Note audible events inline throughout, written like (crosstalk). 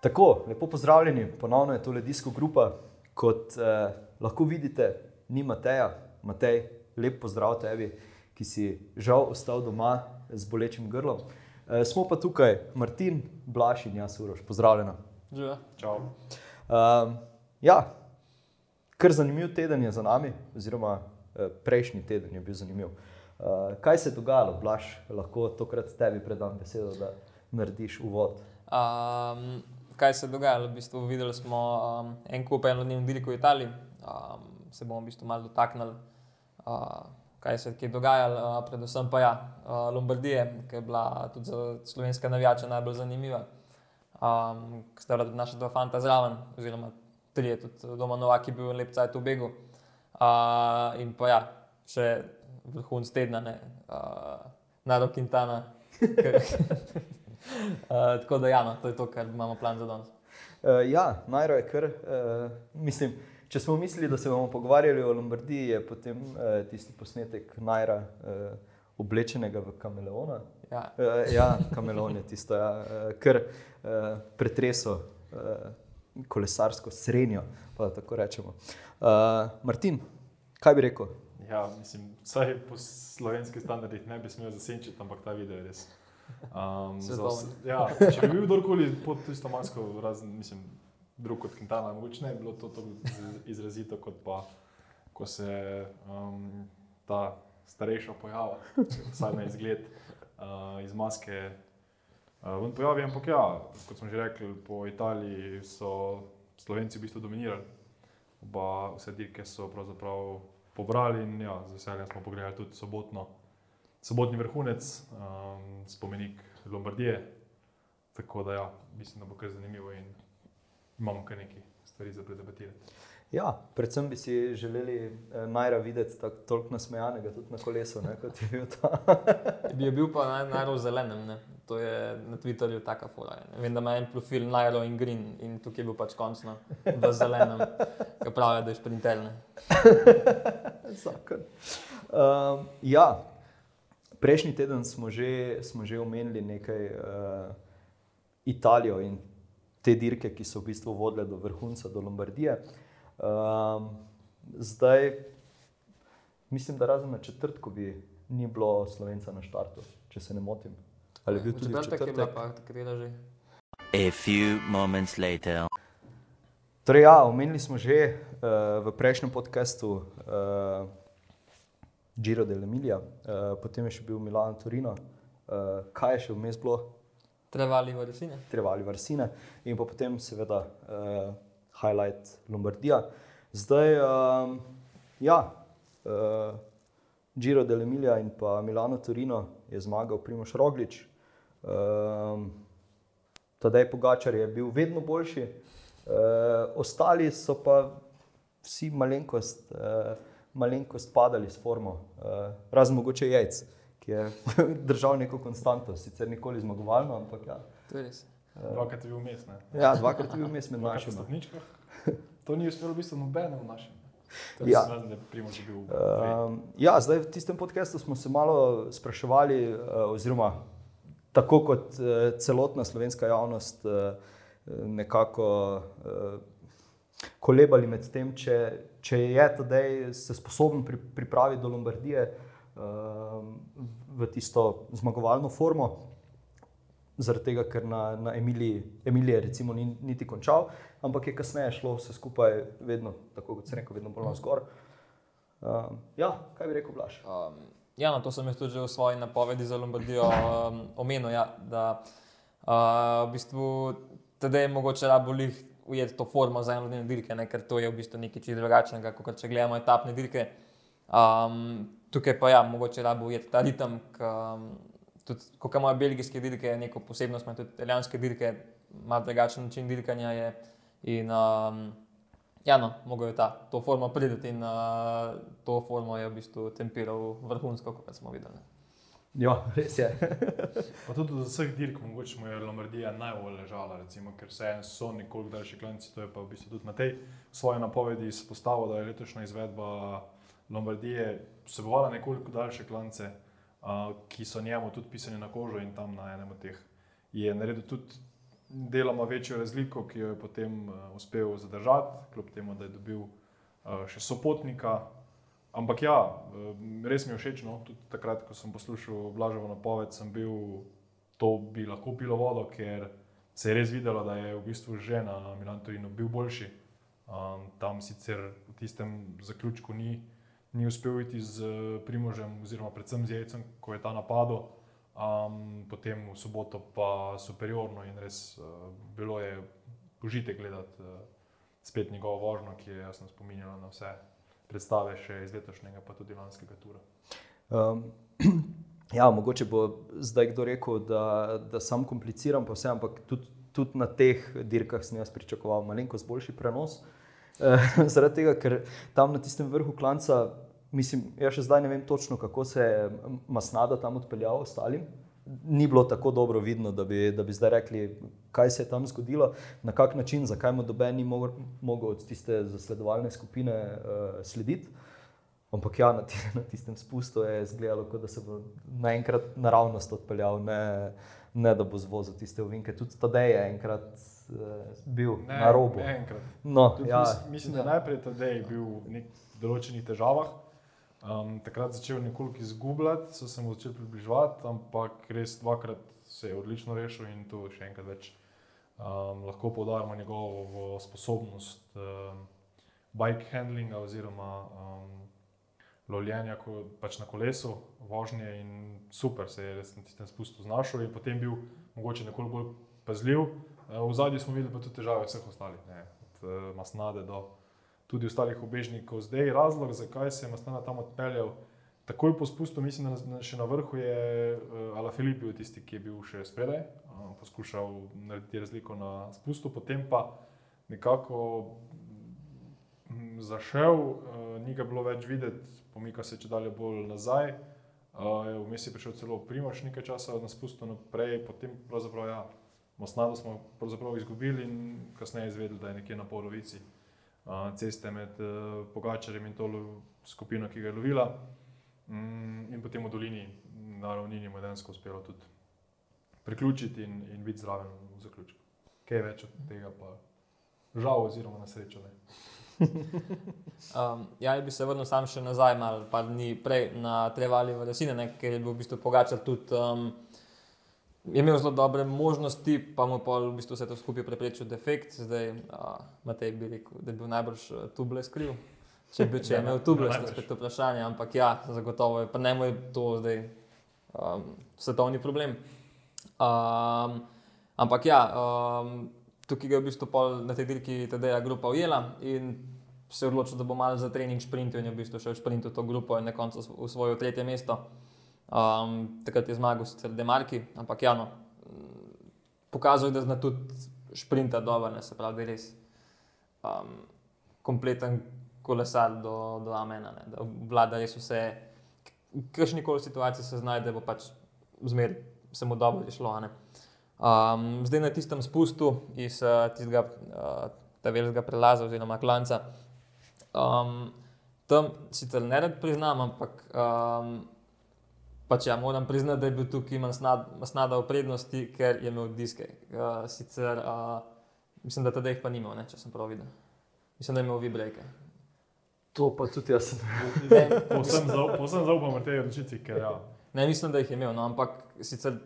Tako, lepo pozdravljeni, ponovno je tole disko grupa. Kot eh, lahko vidite, ni Mateja, Matej, lep pozdrav tebi, ki si žal ostal doma z bolečim grlom. Eh, smo pa tukaj, Martin, Blaž in jaz, Uroš, pozdravljena. Živijo. Čau. Um, ja, kar zanimiv teden je za nami, oziroma eh, prejšnji teden je bil zanimiv. Uh, kaj se je dogajalo, Blaž, lahko tokrat tebi predam besedo, da narediš uvod. Um, kaj se je dogajalo? V bistvu videli smo um, en kup enodnevnih dirk v Italiji, um, se bomo v bistvu malo dotaknili, uh, kaj se je dogajalo, uh, predvsem pa ja, uh, Lombardije, ki je bila tudi za slovenske navijače najbolj zanimiva. Um, Sta bila tudi naša dva fanta zraven, oziroma tri, tudi doma Novak, je bil lep cajt v begu. Uh, in pa ja, še vrhunc tedna, uh, Naro Quintana. (laughs) Uh, (laughs) tako da, ja, no, to je to, kar imamo plan za danes. Uh, ja, najro je kar. Uh, mislim, če smo mislili, da se bomo pogovarjali o Lombardiji, je potem uh, tisti posnetek najra uh, oblečenega v kameleona. Ja. Uh, ja, kameleon je tisto, ja, uh, kar uh, pretreso uh, kolesarsko srednjo, pa da tako rečemo. Uh, Martin, kaj bi rekel? Ja, mislim, vsaj po slovenskih standardih ne bi smel zasenčiti, ampak ta video je res. Um, za, Svetovni. vse- ja, če bi bil kdorkoli pod tisto masko, razen, mislim, drug kot Quintana, mogoče ne bi bilo to tako iz- izrazito, kot pa, ko se um, ta starejša pojava, vsaj na izgled, uh, iz maske uh, ven pojavi. Ampak ja, kot smo že rekli, po Italiji so Slovenci v bistvu dominirali. Oba vse dirke so pravzaprav pobrali in ja, z veseljem smo pogledali tudi sobotno, sobotni vrhunec, um, spomenik Lombardije. Tako da ja, mislim, da bo kar zanimivo in imamo kar nekaj stvari za predebatirati. Ja, predvsem bi si želeli eh, najra videti tako toliko nasmejanega tudi na kolesu, ne, kot je bil ta. (laughs) Bi je bil pa naj, najbolj zelenem, ne? to je na Twitterju taka fora. Ne? Vem, da ima en profil Nairo in Green in tukaj je bil pač končno v zelenem, ki pravi, da je šprintelne. (laughs) Zakon. Um, ja, prejšnji teden smo že, smo že omenili nekaj uh, Italijo in te dirke, ki so v bistvu vodile do vrhunca, do Lombardije. Um, zdaj, mislim, da razen na četrtku bi ni bilo slovenca na štartu, če se ne motim. Ali je bil tudi v četrtek je bila četrtek? pa katera že. A few moments later. Torej, ja, omenili smo že uh, v prejšnjem podkastu uh, Giro dell'Emilia, uh, potem je še bil Milan Torino, uh, kaj je še vmes bilo, Trevali v resine. Trevali Varsine in pa potem seveda uh, highlight Lombardija. Zdaj, um, ja, uh, Giro dell'Emilia in pa Milano Torino je zmagal Primoš Roglič. Um, Tadej Pogačar je bil vedno boljši, uh, ostali so pa vsi malenkost, uh, malenkost padali s formo, uh, razen mogoče jajc, ki je (laughs) držal neko konstanto, sicer nikoli zmagovalno, ampak ja. To je res. Dvakrat je bil vmes, ne? Ja, dvakrat je bil vmes med Dvakrat na našimi. stopničkah. To ni uspelo v bistvu nobenemu našemu. Ja. Primož bil. Um, ja, zdaj v tistem podkastu smo se malo spraševali, uh, oziroma tako kot uh, celotna slovenska javnost, uh, nekako uh, kolebali med tem, če, če je tedaj se sposoben pri, pripraviti do Lombardije uh, v tisto zmagovalno formo. Zaradi tega, ker na, na Emiliji, Emilije recimo ni niti končal, ampak je kasneje šlo vse skupaj, vedno, tako kot se reče, vedno bolj navzgor. Um, ja, kaj bi rekel, Blaž? Um, ja, no, to sem jaz tudi v svoji napovedi za Lombardijo um, omenil, ja, da uh, v bistvu tedaj je mogoče rabolih ujeti to formo za enodnevne dirke, ne, ker to je v bistvu nekaj čisto drugačnega, kot če gledamo etapne dirke. Um, tukaj pa ja, mogoče rabo ujeti ta ritem, ki um, tudi, ko imajo belgijske dirke, neko posebnost, imajo tudi italijanske dirke, malo drugačen način dirkanja je. In, um, Ja, no, mogoče ta, to formo prideti in uh, to formo je v bistvu tempiral vrhunsko, kot smo videli. Ja, res je. (laughs) Pa tudi od vseh dirk, mogoče mu je Lombardija najbolj ležala, recimo, ker vseeno so nekoliko daljši klanci. To je pa v bistvu tudi Matej v svoji napovedi izpostavil, da je letošnja izvedba Lombardije vsebovala nekoliko daljše klance, uh, ki so njemu tudi pisani na kožo in tam na enem od teh je naredil tudi deloma večjo razliko, ki jo je potem uh, uspel zadržati, kljub temu, da je dobil uh, še sopotnika. Ampak ja, res mi je všeč. No? Tudi takrat, ko sem poslušal Blažovo napoved, sem bil, to bi lahko pilo vodo, ker se je res videlo, da je v bistvu že na Milantorinu bil boljši. Um, tam sicer v tistem zaključku ni, ni uspel iti z Primožem, oziroma predvsem z Jejcem, ko je ta napadel. Um, potem v soboto pa superiorno in res uh, bilo je užitek gledati uh, spet njegovo vožnjo, ki je jasno spominjala na vse predstave še iz letošnjega, pa tudi lanskega tura. Um, (clears throat) ja, mogoče bo zdaj kdo rekel, da, da sam kompliciram, pa vse, ampak tudi, tudi na teh dirkah sem jaz pričakoval malenkost boljši prenos. Uh, (laughs) zaradi tega, ker tam na tistem vrhu klanca Mislim, jaz še zdaj ne vem točno, kako se je Masnada tam odpeljal ostalim. Ni bilo tako dobro vidno, da bi, da bi zdaj rekli, kaj se je tam zgodilo, na kak način, zakaj mu doben ni mogel od tiste zasledovalne skupine uh, slediti. Ampak ja, na, (laughs) na tistem spustu je izgledalo, kot da se bo naenkrat naravnost odpeljal, ne, ne da bo zvozil tiste ovinke. Tudi Tadej je enkrat uh, bil ne, na robu. No, ja, mislim, da je najprej Tadej bil v določenih težavah. Um, takrat začel nekoliko izgubljati, so se mu začeli približevati, ampak res dvakrat se je odlično rešil in to še enkrat več. Um, lahko poudarjamo njegovo sposobnost um, bike handlinga oziroma um, lovljenja ko, pač na kolesu, vožnje in super se je res na tistem spustu znašel in potem bil mogoče nekoliko bolj pazljiv. Uh, v zadnji smo videli pa tudi težave vseh ostalih, ne, od uh, masnade do tudi ostalih obežnikov. Zdaj, razlog, zakaj se je Mastana tam odpeljal, takoj po spustu, mislim, da še na vrhu je uh, Ala Filipij, tisti, ki je bil še spredaj, uh, poskušal narediti razliko na spustu, potem pa nekako mm, zašel, uh, ni ga bilo več videti, pomika se če dalje bolj nazaj. Uh, Vmes je prišel celo Primoš nekaj časa na spustu naprej, potem pravzaprav ja. Mosnado smo izgubili in kasneje izvedeli, da je nekje na polovici ceste med uh, Pogačarjem in to skupino, ki ga je lovila. Um, in potem v dolini, na ravnini, mu je dejansko uspelo tudi priključiti in, in biti zraven v zaključku. Kaj več od tega, pa žal, oziroma na srečo. (laughs) um, ja, bi se vrnil sam še nazaj, malo pa dni prej na Trevali v Resine, ker je bil v bistvu Pogačar tudi. Um, imel zelo dobre možnosti, pa mu pa v bistvu vse to skupaj preprečil defekt. Zdaj, Matej bi rekel, da je bil najbrž tubles kriv. Če bi če imel to je spet vprašanje, ampak ja, zagotovo je, pa ne mu je to zdaj um, svetovni problem. Um, ampak ja, um, tukaj je v bistvu na tej dirki TD-ja grupa ujela in se je odločil, da bo mal za trening sprintil in je v bistvu šel sprintil to grupo in na koncu usvojil tretje mesto. Um, takrat je zmagal sicer Demarki, ampak ja, no, pokazal je, da zna tudi šprinta dobro, ne se pravi, da je res um, kompleten kolesar do, do Amena, ne, da vlada res vse, kakšni koli situaciji se znajde, bo pač zmer se mu dobro išlo. Um, zdaj na tistem spustu iz uh, tistega uh, velikega prelaza oziroma klanca, um, tam sicer ne rad priznam, ampak um, Pač ja, moram priznati, da je bil tukaj masnada v prednosti, ker je imel diske. Uh, sicer uh, mislim, da tedaj jih pa ni imel, ne, če sem prav videl. Mislim, da je imel vibreke. To pa tudi jaz (laughs) sem. Posem zaupam tej odločitvi, ker ja. Ne, mislim, da jih je imel, no, ampak sicer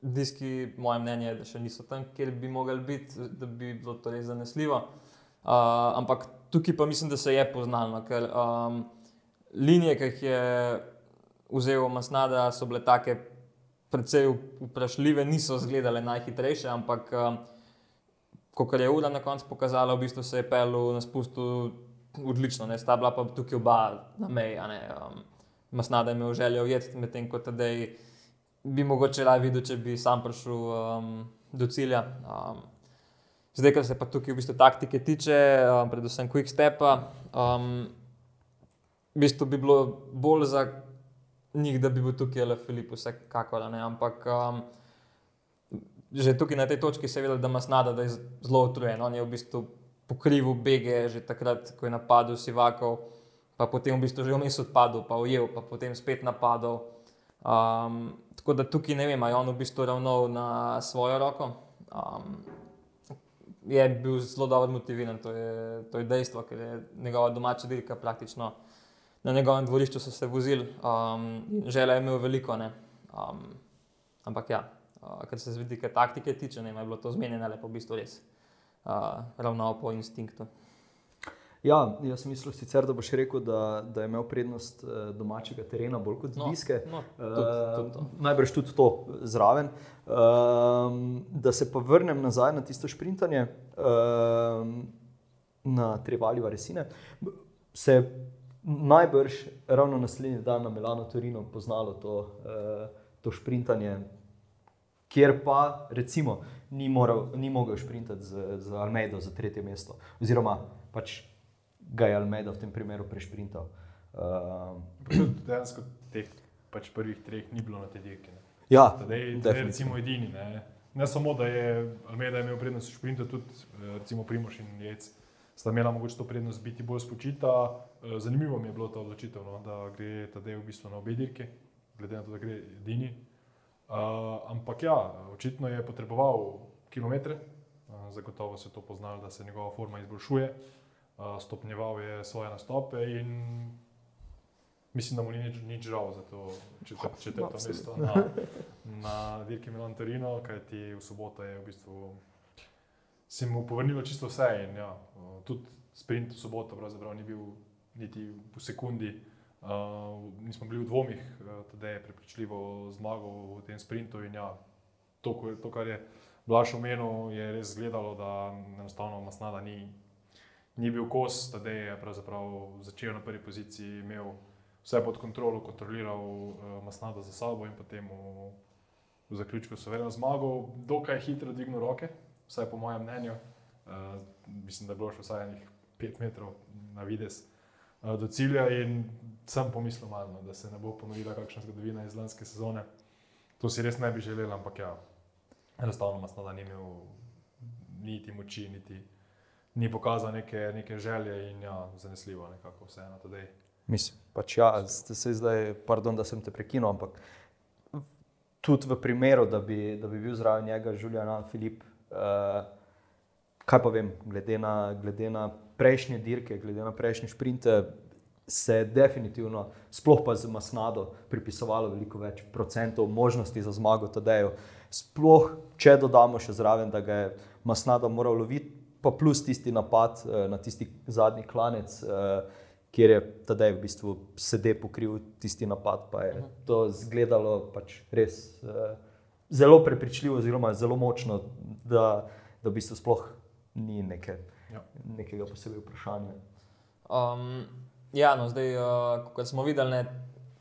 diski, moje mnenje je, da še niso tam, kjer bi mogli biti, da bi bilo to res zanesljivo. Uh, ampak tukaj pa mislim, da se je poznalo, ker um, linije, ki jih je vzel Masnada, so bile take precej vprašljive, niso izgledale najhitrejše, ampak um, ko je ura na koncu pokazala, v bistvu se je pel na spustu odlično, ne? sta bila pa tukaj oba na meji. Um, Masnada je imel željo ujeti, medtem ko tedaj bi mogoče raje videl, če bi sam prišel um, do cilja. Um, zdaj, kar se pa tukaj v bistvu taktike tiče, um, predvsem quick stepa, um, v bistvu bi bilo bolj za njih, da bi bil tukaj le Filip, vsekakor. Ampak um, že tukaj na tej točki se je videl, da ima snada, da je zelo utrujen. On je v bistvu pokrival bege že takrat, ko je napadel Sivakov, pa potem v bistvu že vmes odpadel, pa ujel, pa potem spet napadel. Um, tako da tukaj ne vem, ali je on v bistvu ravnal na svojo roko Um, je bil zelo dobro motiviran, to je, to je dejstvo, ker je njegova domača dirka praktično na njegovem dvorišču so se vozili, um, želja je imel veliko. ne. Um, ampak ja, uh, kar se vidika taktike tiče, ne, je bilo to zmenjeno lepo, v bistvu res. Uh, ravnal po instinktu. Ja, jaz sem mislil sicer, da boš rekel, da, da je imel prednost eh, domačega terena bolj kot No, diske. no, tudi- tudi to. Eh, Najbrž tudi to zraven. Um, da se pa vrnem nazaj na tisto šprintanje um, na Trevali Varesine. Se najbrž ravno naslednji dan na Milano Torino poznalo to, uh, to šprintanje, kjer pa recimo ni, moral, ni mogel šprintati z, z Almeido za tretje mesto. Oziroma pač ga je Almeida v tem primeru prešprintal. Tudi dejansko teh pač prvih treh ni bilo na tej dirki. ne. ja, Tadej, tadej definitivno. recimo edini. Ne. ne samo, da je Almeida imel prednost v šprintu, tudi eh, recimo Primoš in Jec sta imela mogoče to prednost biti bolj spočita. Eh, Zanimivo mi je bilo ta odločitev, no, da gre Tadej v bistvu na obe dirki, glede na to, da gre edini. Uh, ampak ja, očitno je potreboval kilometre, uh, zagotovo se je to poznalo, da se njegova forma izboljšuje, uh, stopnjeval je svoje nastope in mislim, da mu ni nič, nič žal za to četrt, četrto mesto na, na dirki Milan Torino, kajti v soboto je v bistvu se mu povrnilo čisto vse. In, ja, uh, tudi sprint v soboto ni bil niti v sekundi. Uh, nismo bili v dvomih, uh, da je prepričljivo zmagal v tem sprintu. In, ja, to, to, kar je Blaž omenil, je res izgledalo, da enostavno Masnada ni, ni bil kos, da je začel na prvi poziciji, imel vse pod kontrolo, kontroliral uh, Masnada za sabo in potem v, v zaključku suvereno zmagal, dokaj hitro dvignil roke, vsaj po mojem mnenju. Uh, mislim, da je bilo še vsaj enih pet metrov na vides uh, do cilja in sem pomislil, malo, no, da se ne bo ponovila kakšna zgodovina iz lanske sezone. To si res ne bi želel, ampak ja, enostavno Masnada ni imel niti moči, niti ni pokazal neke, neke želje in ja, zanesljivo nekako vseeno. Mislim, pač ja, ste se zdaj, pardon, da sem te prekinil, ampak tudi v primeru, da bi, da bi bil zraven njega Julian Filip, uh, kaj pa vem, glede na, glede na prejšnje dirke, glede na prejšnje šprinte, se je definitivno, sploh pa z Masnado, pripisovalo veliko več procentov možnosti za zmago Tadeju. Sploh, če dodamo še zraven, da ga je Masnado moral loviti, pa plus tisti napad eh, na tisti zadnji klanec, eh, kjer je Tadej v bistvu sede pokril tisti napad, pa je to izgledalo pač res eh, zelo prepričljivo, oziroma zelo močno, da, da v bistvu sploh ni neke, Ja. nekega posebej vprašanja. Um, ja, no, zdaj, uh, kot smo videli, ne,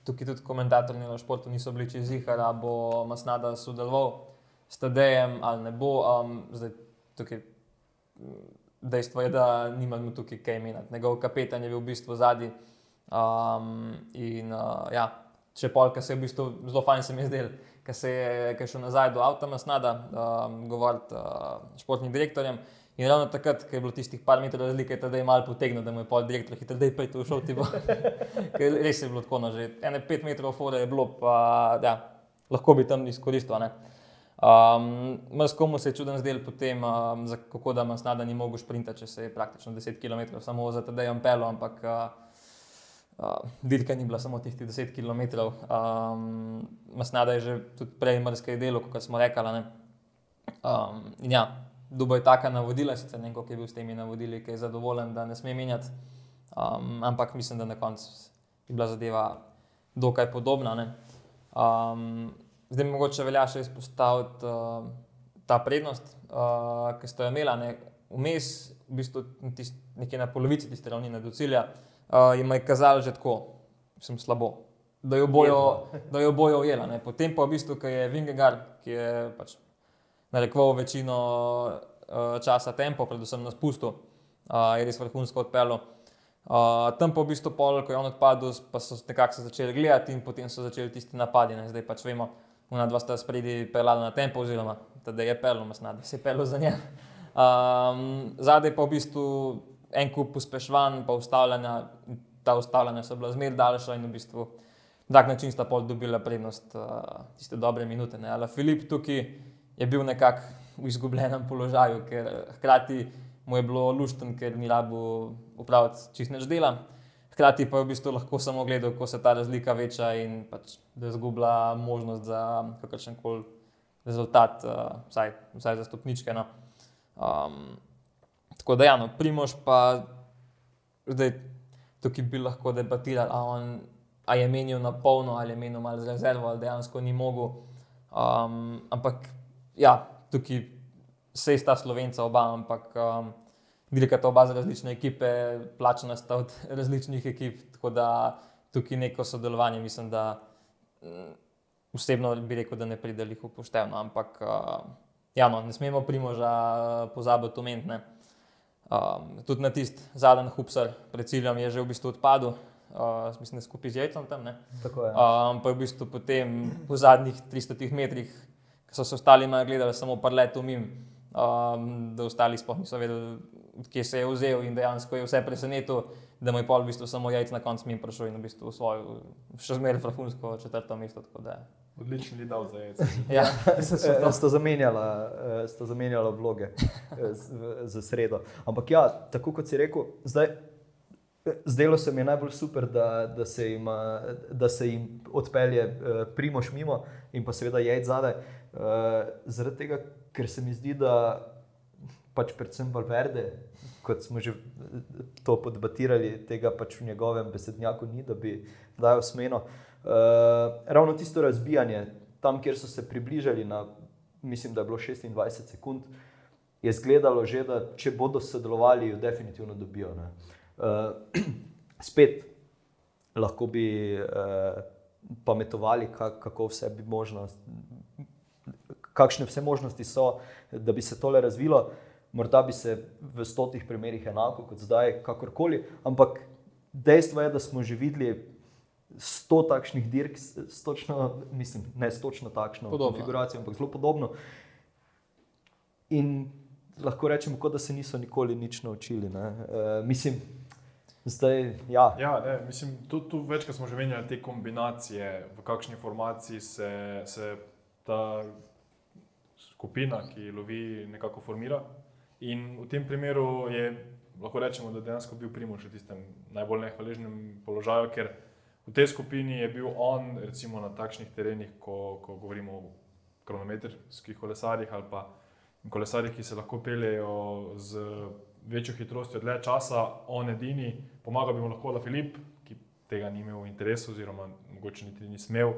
tukaj tudi komentatorji na športu niso bili čez jih, ali bo Masnada sodeloval s TD-jem ali ne bo. Um, zdaj, tukaj, mm, dejstvo je, da nimamo tukaj kaj meniti. Njegov kapetan je bil v bistvu zadnji. Um, in uh, ja, če polka se je v bistvu zelo fajn se mi je zdel, ker se je, je šel nazaj do avta Masnada, um, govoriti uh, športnim direktorjem. In ravno takrat, ko je bilo tistih par metrov razlike, da je malo potegnil, da mu je pol direktor hitro, da je pej tu šel ti bo. (laughs) Ker res je bilo tako, no, že ene pet metrov fore je bilo, pa ja, lahko bi tam izkoristil. ne. Um, Mrs. komu se je čuden zdel potem, um, za, kako da Masnada ni mogel sprintati, če se je praktično 10 km samo za TD-jem pelo, ampak uh, uh, dirka ni bila samo tistih 10 km. Um, Masnada je že tudi prej mrske delo, kot smo rekli. Um, ja, Dubo je taka navodila, sicer ne vem, kako je bil s temi navodili, ki je zadovoljen, da ne sme menjati. Um, ampak mislim, da na koncu je bila zadeva dokaj podobna. ne. Um, zdaj mogoče velja še izpostaviti uh, ta prednost, uh, ki ste jo imeli, ne, vmes, v bistvu tist, nekje na polovici tiste ravnine do cilja, uh, jim je kazalo že tako, sem slabo. Da jo bojo, da jo bojo ujela. ne. Potem pa v bistvu, ki je Vingegaard, ki je pač narekoval večino uh, časa tempo, predvsem na spustu, uh, je res vrhunsko odpeljal. Uh, tam pa v bistvu pol, ko je on odpadel, pa so nekako se začeli gledati in potem so začeli tisti napadi. Ne. Zdaj pač vemo, ona dva sta spredi pelala na tempo, oziroma da je masna, da se je pelil za njem. Um, zadaj pa v bistvu en kup pospeševanj, pa ustavljanja, ta ustavljanja so bila zmer daljša in v bistvu na tak način sta pol dobila prednost uh, tiste dobre minute. Ne. Ale Filip tukaj je bil nekako v izgubljenem položaju, ker hkrati mu je bilo lušten, ker ni rabu upraviti čist neč dela. Hkrati pa je v bistvu lahko samo gledal, ko se ta razlika veča in pač, da izgublja možnost za kakršen koli rezultat, uh, vsaj, vsaj za stopničke. No. Um, tako da, ja, no, Primož pa zdaj tukaj bi lahko debatirali, a, on, a je menil na polno ali je menil malo z rezervo ali dejansko ni mogel. Um, ampak ja, tukaj se sta slovenca oba, ampak um, dirkata oba za različne ekipe, plačena sta od (laughs) različnih ekip, tako da tukaj neko sodelovanje mislim, da. mm, Osebno bi rekel, da ne pride jih upoštevno, ampak uh, ja, no, ne smemo primoža uh, pozabiti omeniti. ne. Um, tudi na tisti zadnji hupsar pred ciljem je že v bistvu odpadel, uh, mislim, da skupaj z jajcem tam. Ne. Tako je. Um, pa je v bistvu potem po zadnjih 300 metrih, ko so se ostali malo gledali, samo par let umim, um, da ostali sploh niso vedeli, kje se je vzel in dejansko je vse presenetil, da mu je pol v bistvu samo jajc na koncu min prišel in v bistvu svojo, še zmeraj vrhunsko četrto mesto. tako da, Odličen lidal za jec. Ja, (laughs) Eh, sta zamenjala, eh, sta zamenjala vloge eh, za sredo. Ampak ja, tako kot si rekel, zdaj. Zdelo se mi je najbolj super, da, da, se, jim, da se jim odpelje eh, primoš mimo in pa seveda jajc zadaj. Eh, Zaradi tega, ker se mi zdi, da pač predvsem Valverde, kot smo že eh, to podebatirali, tega pač v njegovem besednjaku ni, da bi dajal smeno. Uh, ravno tisto razbijanje, tam, kjer so se približali na, mislim, da je bilo 26 sekund, je izgledalo že, da če bodo sodelovali, jo definitivno dobijo. ne. Uh, (clears throat) spet lahko bi uh, pametovali, kak, kako vse bi možnost, kakšne vse možnosti so, da bi se tole razvilo. Morda bi se v stotih primerih enako kot zdaj, kakorkoli, ampak dejstvo je, da smo že videli sto takšnih dirk, s, točno, mislim, ne s točno takšno Podobno. konfiguracijo, ampak zelo podobno. In lahko rečemo, da se niso nikoli nič naučili. Uh, mislim, zdaj, ja, Ja, ne, mislim, tu, tu večkrat smo že menjali te kombinacije, v kakšni formaciji se, se ta skupina, ki lovi, nekako formira. In v tem primeru je lahko rečemo, da je dejansko bil Primož v tistem najbolj nehvaležnem položaju, ker v tej skupini je bil on, recimo na takšnih terenih, ko, ko govorimo o kronometrskih kolesarjih ali pa kolesarjih, ki se lahko peljejo z večjo hitrostjo dlje časa, on edini, pomagal bi mu lahko La Filip, ki tega ni imel v interesu, oziroma mogoče niti ni smel.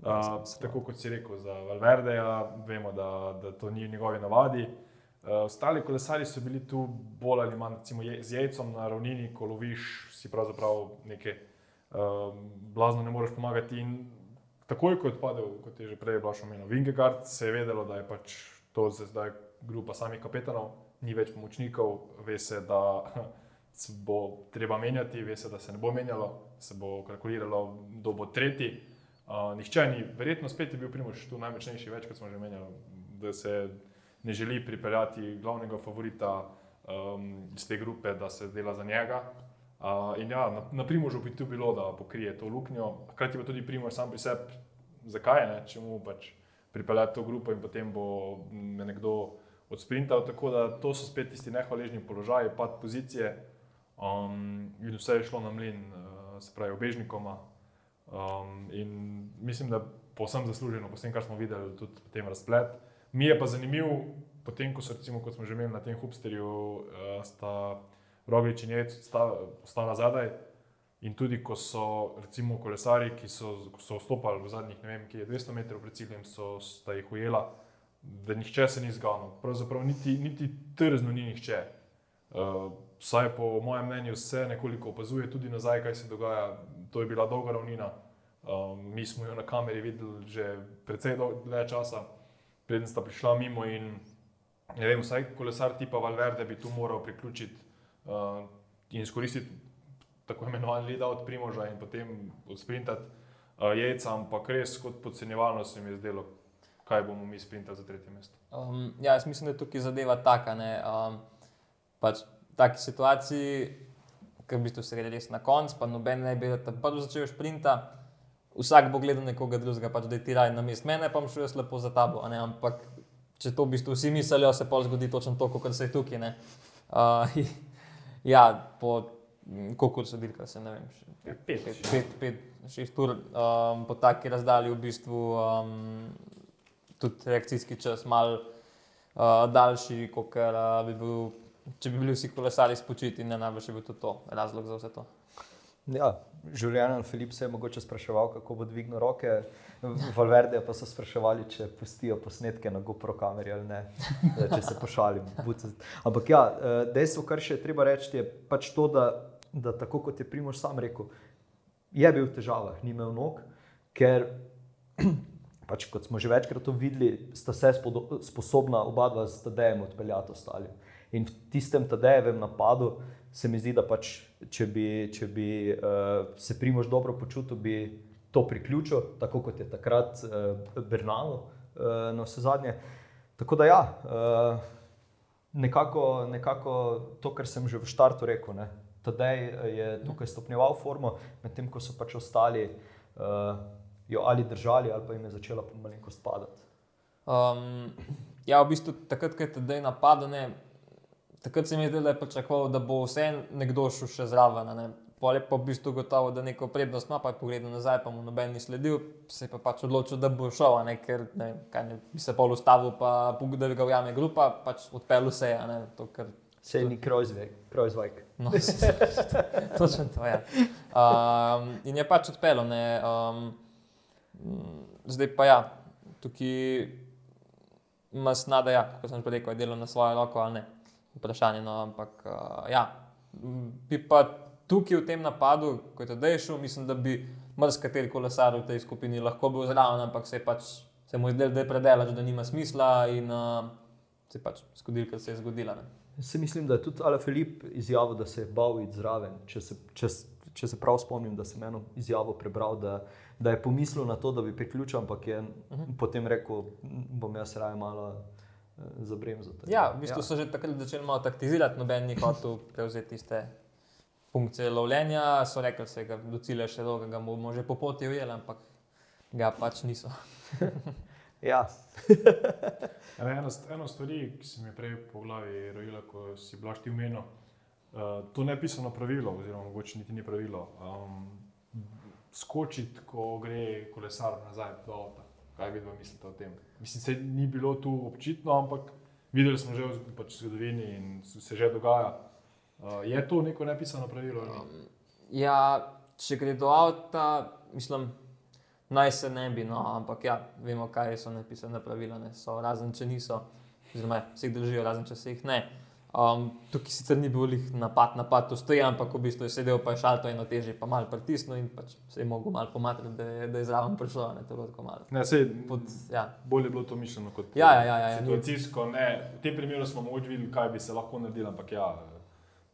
Uh, tako kot si rekel, za Valverdeja, vemo, da, da to ni v njegovi navadi. Uh, ostali kolesari so bili tu bolj ali manj recimo, je, z jajcem na ravnini, ko loviš, si pravzaprav nekaj uh, blazno ne moreš pomagati. In takoj, ko je odpadel, kot je že prej Blaž omenil, Vingegard, se je vedelo, da je pač to zdaj grupa samih kapetanov, ni več pomočnikov, ve se, da (laughs) se bo treba menjati, ve se, da se ne bo menjalo, se bo kalkuliralo, kdo bo tretji. Uh, nihče ni, verjetno spet je bil Primož tu najmočnejši, več kot smo že menjali, da se ne želi pripeljati glavnega favorita um, iz te grupe, da se dela za njega. Uh, in ja, na, na Primožu bi tu bilo, da pokrije to luknjo, hkrati pa tudi Primož sam pri sebi, zakaj ne, če mu pač pripeljati to grupo in potem bo nekdo odsprintal. Tako da to so spet tisti nehvaležni položaji, pad pozicije um, in vse je šlo na mlin, uh, se pravi, obežnikoma. Um, in mislim, da povsem zasluženo, po tem, kar smo videli, tudi potem razplet. Mi je pa zanimiv, potem, ko so, recimo, kot smo že imeli na tem hubsterju, uh, sta Roglič in Jec ostala zadaj. In tudi, ko so recimo kolesari, ki so, so vstopali v zadnjih, ne vem, ki je 200 metrov pred ciljem, so sta jih ujela, da nihče se ni zganil. Pravzaprav niti, niti trzno ni nihče. Uh, vsaj po mojem mnenju se nekoliko opazuje tudi nazaj, kaj se dogaja. To je bila dolga ravnina. Um, mi smo jo na kameri videli že precej dol- dlje časa, preden sta prišla mimo. In, ne vem, vsaj kolesar tipa Valverde bi tu moral priključiti uh, in izkoristiti tako imenovan lead od Primoža in potem odsprintati uh, jajca, ampak res kot podcenjevalno se mi je zdelo, kaj bomo mi sprintali za tretje mesto. Um, ja, jaz mislim, da je tukaj zadeva taka. Ne, um, pač v taki situaciji, v bistvu se gre res na konc, pa noben ne bi da prvi začel sprinta. Vsak bo gledal nekoga drugega, pač da je ti raj na mest mene, pa bom šel jaz lepo za tabo. a ne, Ampak če to v bistvu vsi mislijo, se pol zgodi točno to, kot se je tukaj. ne. Uh, (laughs) ja, po koliko so dirka, se ne vem. še- Pet. pet, pet, pet, šest ur, um, po taki razdalji v bistvu um, tudi reakcijski čas mal uh, daljši, kot uh, bi bil, če bi bili vsi kolesari spočiti, ne najbrž je bil tudi to razlog za vse to. Ja, Življen Filip se je mogoče spraševal, kako bo dvignil roke, Valverde pa so spraševali, če pustijo posnetke na GoPro kameri ali ne, eh, če se pošalim. Ampak ja, eh, dejstvo, kar še je treba reči, je pač to, da, da tako kot je Primož sam rekel, je bil v težavah, ni imel nog, ker pač, kot smo že večkrat videli, sta se sposobna oba dva s Tadejem odpeljati ostalim. In v tistem Tadejevem napadu se mi zdi, da pač, če bi, če bi uh, se Primož dobro počutil, bi to priključil, tako kot je takrat uh, Bernal uh, na vse zadnje. Tako da ja, uh, nekako, nekako to, kar sem že v štartu rekel. Eh, je tukaj stopnjeval formo, medtem ko so pač ostali uh, jo ali držali, ali pa jim je začela malenkost padati. Um, ja, v bistvu takrat, ko je tedaj napadel, ne, takrat se mi je zdelo, da je pričakoval, da bo vse nekdo šel še zraven. Ne. Pol je pa v bistvu gotovo, da neko prednost ima, pa je pogledal nazaj, pa mu noben ni sledil, se je pa pač odločil, da bo šel, ne, ker ne, kaj ne, bi se pol ustavil, pa pog- da ga ujame grupa, pač odpeljal vse, a ne, to, ker Sej ni Kreuzweig. No, točno to je. Um, in je pač odpeljal. Um, mm, zdaj pa ja, tukaj ima snada, ja, kot sem že rekel, je delo na svojo roko ali ne. Vprašanje, no, ampak uh, ja, bi pa tukaj v tem napadu, ko je tedaj šel, mislim, da bi marsikateri kolesar v tej skupini lahko bil zraven, ampak se je pač se mu je zdelo, da je predelač, da nima smisla in uh, se je pač zgodilo, kar se je zgodilo. ne. Se mislim, da je tudi Ale Filip izjavil, da se je bal iti zraven. Če se, če, če se prav spomnim, da sem eno izjavo prebral, da, da je pomislil na to, da bi priključil, ampak je uh -huh. potem rekel, "M, bom jaz raje malo eh, zabremzal. Ja, v bistvu ja. so že takrat začeli malo taktizirati, noben ni hotel (laughs) prevzeti tiste funkcije lovljenja. So rekli, da ga do cilja še dolgo, ga bomo že po poti ujeli, ampak ga pač niso. (laughs) ja. (laughs) Ena, ena, st- ena stvar, ki se mi je prej po glavi rojila, ko si bila ti umenil, uh, to ne pisano pravilo, oziroma mogoče niti ni pravilo. Um, skočiti, ko gre kolesar nazaj do avta. Kaj vi dva mislite o tem? Mislim, se ni bilo tu občitno, ampak videli smo že v pač zgodovini in se že dogaja. Uh, je to neko nepisano pravilo? ali ni? Ja, če gre do avta, mislim, naj se ne bi, no, ampak ja, vemo, kaj so napisane pravila, ne so, razen če niso, oziroma se jih držijo, razen če se jih ne. Um, tukaj sicer ni bil lih napad, napad to stoji, ampak v bistvu je sedel, pa je šalto eno teže, pa mal pritisnil in pač se je mogel mal pomatrati, da je, da je zraven prišlo, ne tako tako malo. Ne, sej, Pod, ja. bolje je bilo to mišljeno kot Ja, ja, ja, ja, ja, situacijsko. Ne, v tem primeru smo mogoče videli, kaj bi se lahko naredilo, ampak ja,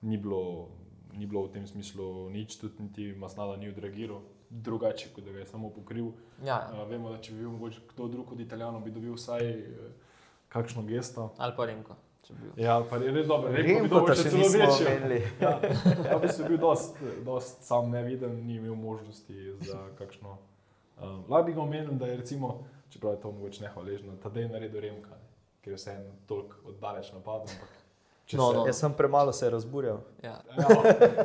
ni bilo, ni bilo v tem smislu nič, tudi niti Masnada ni odreagiral drugače, kot da ga je samo pokril. Ja, Uh, vemo, da če bi bil mogoče kdo drug od Italijanov, bi dobil vsaj uh, kakšno gesto. ali pa Remko. Ja, pa je res dobro, Remko bi da še še celo omenili. (laughs) Ja, ja, bistvu je bil dost, dost sam neviden, ni imel možnosti za kakšno. Um, Lahko bi ga omenil, da je recimo, čeprav je to mogoče nehvaležno, tedaj naredil Remka, ker je vseeno toliko oddaleč napadel. ampak če No, se- no. Jaz sem premalo se razburjal. Ja. Ja,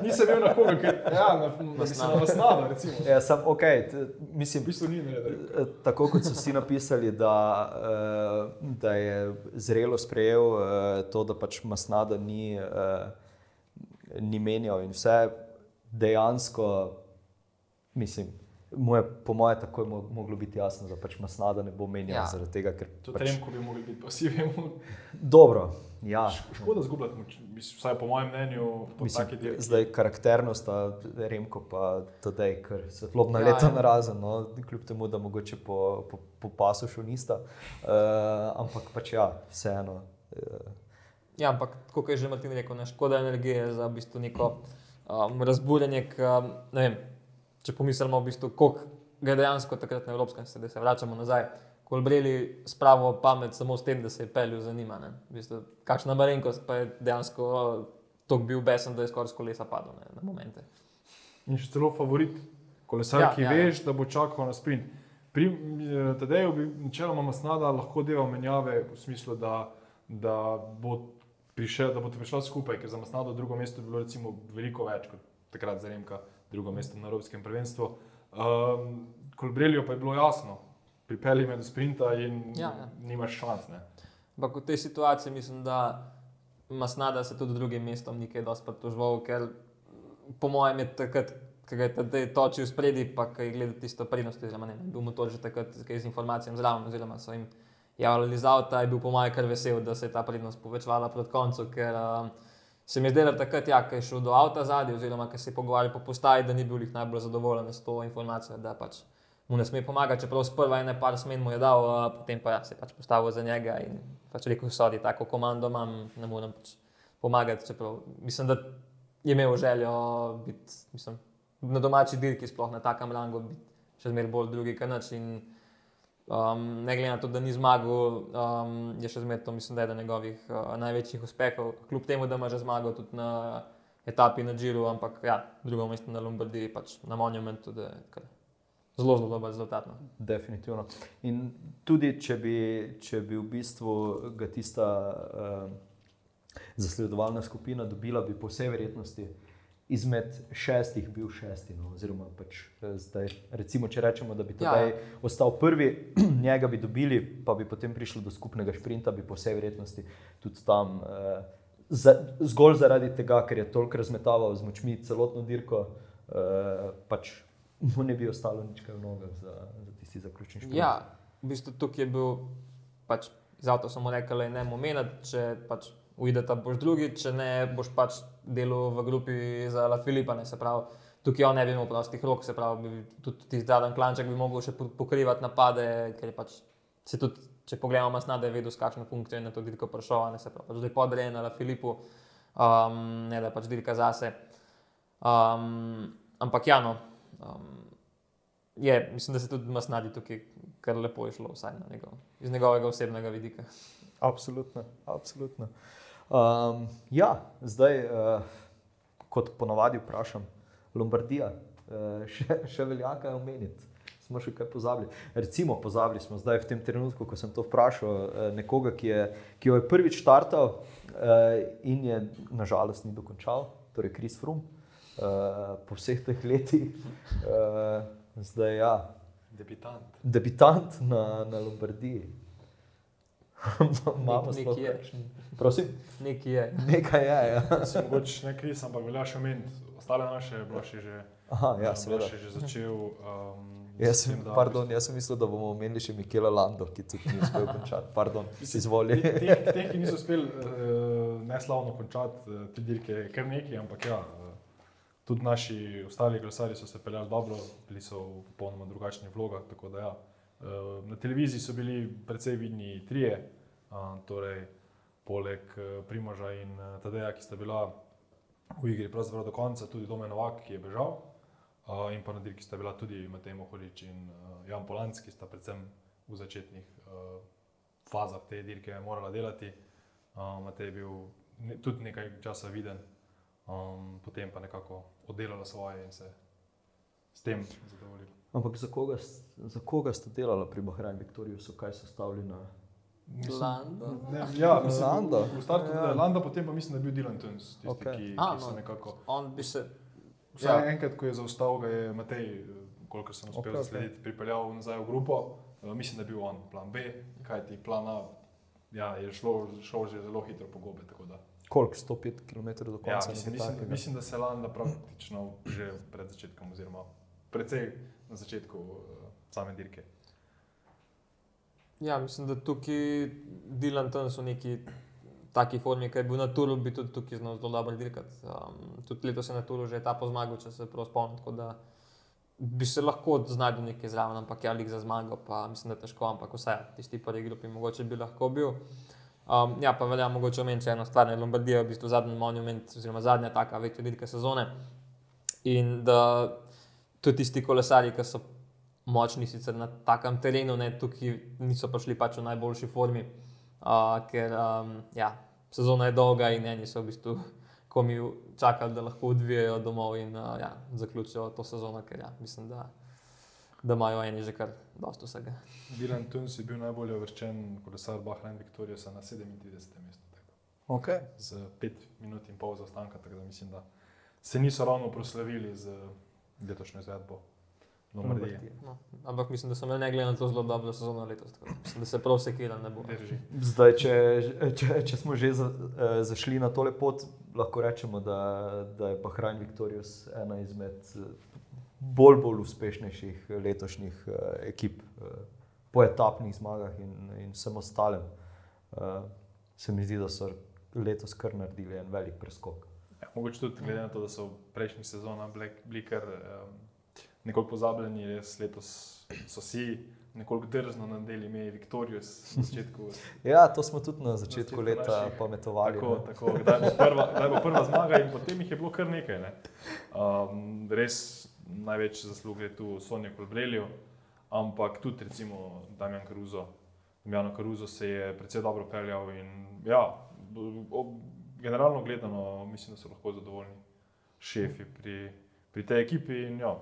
nisem bil na koga, ker ja, na, na, mislim, na nasnada, recimo. Ja, sem, okay, t, V bistvu ni naredil. Eh, Tako kot so vsi napisali, da, eh, da je zrelo sprejel eh, to, da pač Masnada ni, ni menjal in vse dejansko, mislim, mu je po mojem takoj mo- moglo biti jasno, da pač Masnada ne bo menjal Ja. ja. zaradi tega, ker To pač, Remko bi mogli biti pasivni. dobro. Ja, Škoda zgubljati, moč- mislim, vsaj po mojem mnenju, po Mislim, taki dirki. zdaj karakternost, a Remko pa tedaj, ker svetlobna Ja, ja, leta ja. ja. na razen, no, kljub temu, da mogoče po, po, po pasu še nista. Uh, ampak pač ja, vseeno. Uh, Ja, ampak kot je že Martin rekel, ne škoda energije za v bistvu neko um, razburjenje. K, um, ne vem, če pomislimo, v bistvu, koliko ga je dejansko takrat na Evropskem, se, da se vračamo nazaj, kolbreli s pravo pamet, samo s tem, da se je pelil za njima. ne. V bistvu, kakšna malenkost pa je dejansko tako bil besen, da je skoraj s kolesa padel ne, na momente. In še celo favorit, kolesar, Ja, ja, ki ja, ja, ja. veš, da bo čakal na sprint. Pri eh, Tadeju bi načeloma Masnada lahko delal menjave v smislu, da, da bo prišel, da bo prišla skupaj, ker za Masnado drugo mesto je bilo recimo veliko več kot takrat za Remka, drugo mesto na Evropskem prvenstvu. Um, Kolbrelju pa je bilo jasno, pripelji me do sprinta in Ja, ja. nimaš šans. Ne? Ampak v tej situaciji mislim, da Masnada se tudi drugim mestom ni kaj dosti pritoževal, ker po mojem je takrat, ko ga je tedaj točil spredi, pa ko je gledal tisto prednost, oziroma ne, bil motor že takrat z informacijami zraven, oziroma so jim javljali iz avta, je bil po mojem kar vesel, da se je ta prednost povečevala proti koncu, ker um, se mi je zdelo takrat, ja, ko je šel do avta zadnji, oziroma ko se je pogovarjal po postaji, da ni bil jih najbolj zadovoljen s to informacijo, da pač mu ne sme pomagati, čeprav sprva ene par smen mu je dal, a potem pa ja, se je pač postavil za njega in pač rekel, sodi tako komando imam, ne morem pač pomagati, čeprav mislim, da je imel željo biti, mislim, na domači dirki, sploh na takem rangu, biti še zmeraj bolj drugi kanač in um, ne glede na to, da ni zmagal, um, je še zmeraj to, mislim, da je eden njegovih uh, največjih uspehov, kljub temu, da ima že zmagal tudi na etapi na Džiru, ampak ja, drugo mesto na Lombardiji, pač na Monumentu, da je kar zelo, zelo dober rezultat. No. Definitivno. In tudi, če bi, če bi v bistvu ga tista uh, zasledovalna skupina dobila, bi po vsej verjetnosti izmed šestih bil šesti. No, oziroma, pač, eh, zdaj, recimo, če rečemo, da bi Ja. tedaj ostal prvi, (clears throat) njega bi dobili, pa bi potem prišlo do skupnega šprinta, bi po vsej verjetnosti tudi tam. Uh, za, zgolj zaradi tega, ker je toliko razmetaval z močmi celotno dirko, uh, pač mu ne bi ostalo nič kaj v nogah za, za tisti zaključni šprint. Ja, v bistvu tukaj je bil, pač, z avto smo rekli, da je ne momenat, če pač uideta boš drugi, če ne boš pač delal v grupi za La Filipa, ne se pravi. Tukaj on ne bi imel prostih rok, se pravi, bi tudi ti zadnji klanček bi mogel še po- pokrivati napade, ker je pač se tudi, če pogledamo, masnade je vedel, s kakšno funkcijo je na to dirko prišel, ne se pravi, pač, da je podrejen na La Filipu, um, ne da je pač dirka zase. Um, ampak ja, no, um, je, mislim, da se tudi masnadi tukaj kar lepo je šlo, vsaj njegov, iz njegovega osebnega vidika. Absolutno. absolutno. Um, ja, zdaj, uh, kot ponavadi vprašam, Lombardija, uh, (laughs) še, še velja kaj omeniti. Smo še kaj pozabili. Recimo, pozabili smo zdaj v tem trenutku, ko sem to vprašal, uh, nekoga, ki, je, ki jo je prvič startal uh, in je nažalost ni dokončal, torej Kris Frum, uh, po vseh teh letih. Uh, zdaj, ja, Debitant. debitant na, na Lombardiji. (laughs) Imamo Nek- sploh nekaj je. kakšen- Prosim, Nekaj je. nekaj je. Ja. Se mogoče ne kris, ampak velja še omeniti. Ostale naše je bilo še že, Aha, ja, eh, seveda. Je že začel. Um, Jaz sem, da pardon, jaz sem mislil, da bomo omenili še Mikela Lando, ki tudi ni uspel končati. Pardon, izvoli. Teh, teh, teh, ki niso uspeli uh, neslavno končati uh, te dirke, je kar nekaj, ampak ja, tudi naši ostali glesari so se peljali dobro, bili so v popolnoma drugačnih vlogah. tako da Ja, uh, na televiziji so bili precej vidni trije, uh, torej poleg uh, Primoža in uh, Tadeja, ki sta bila v igri pravzaprav do konca, tudi Domen Novak, ki je bežal. Uh, in pa na dirki sta bila tudi Matej Mohorič in uh, Jan Polanc, ki sta predvsem v začetnih uh, fazah te dirke morala delati. Um, Matej je bil ne, tudi nekaj časa viden, um, potem pa nekako oddelala svoje in se s tem zadovoljila. Ampak za koga, za koga ste delali pri Bahrajnu Viktoriju, so kaj sestavili na Lando? Ne, ja, mislim, Landa. V, v startu Ja. ja. Landa, potem pa mislim, da je bil Dylan Tuns, tisti, okay. ki, A, ki no. nekako. On bi se. Vsaj Ja. ja. enkrat, ko je zaostal, ga je Matej, kolikor sem uspel okay, zaslediti, okay. pripeljal nazaj v grupo. Uh, mislim, da je bil on plan B, kajti plan A ja, je šlo, šel že zelo hitro po gobe. tako da. koliko 105 km do konca? Ja, mislim, mislim, takega? mislim, da se je Landa praktično že pred začetkom, oziroma precej na začetku uh, same dirke. Ja, mislim, da tukaj Dylan Tuns v neki taki formi, ki je bil na turu, bi tudi tukaj znal zelo dobro dirkati. Um, tudi letos je na turu že ta pozmagal, če se prav spomnim. tako da Bi se lahko znašel nekaj zraven, ampak ja, lik za zmago, pa mislim, da je težko, ampak vse, tisti prvi grupi mogoče bi lahko bil. Um, ja, pa velja mogoče omeniti eno stvar, da je Lombardija v bistvu zadnji monument, oziroma zadnja taka večja dirka sezone. In da tudi tisti kolesari, ki so močni sicer na takem terenu, ne, tukaj niso prišli pač v najboljši formi, uh, ker um, ja, sezona je dolga in eni so v bistvu (laughs) komi čakali, da lahko odvijajo domov in uh, ja, zaključijo to sezono, ker ja, mislim, da da imajo eni že kar dosto vsega. (laughs) Dylan Tuns je bil najbolje uvrščen kolesar Bahrain Victoriusa na 37. mestu. Okay. Z 5 minut in pol zaostanka, tako da mislim, da se niso ravno proslavili z letošnjo izvedbo Lombardije. No, ampak mislim, da so imeli ne glede na to zelo dobro sezono letos. da Mislim, da se prav sekira ne bo. Drži. Zdaj, če, če, če smo že za, eh, zašli na tole pot, lahko rečemo, da, da je Bahrain Victorious ena izmed eh, bolj, bolj uspešnejših letošnjih eh, ekip eh, po etapnih zmagah in, in vsem ostalem. Eh, se mi zdi, da so letos kar naredili en velik preskok. Ja, mogoče tudi glede na to, da so v prejšnjih sezonah bili, kar um, nekoliko pozabljeni, res letos so si nekoliko drzno nadeli ime na začetku. (laughs) Ja, to smo tudi na začetku začetku leta naših- pametovali. Tako, ne. tako, kdaj, bo prva, kdaj bo prva zmaga, in potem jih je bilo kar nekaj. Ne. Um, res največ zaslug je tu Sonja Kolbrelju, ampak tudi recimo Damjan Karuzo. Damjano Karuzo se je precej dobro peljal in ja, ob, generalno gledano mislim, da so lahko zadovoljni šefi pri, pri tej ekipi in ja,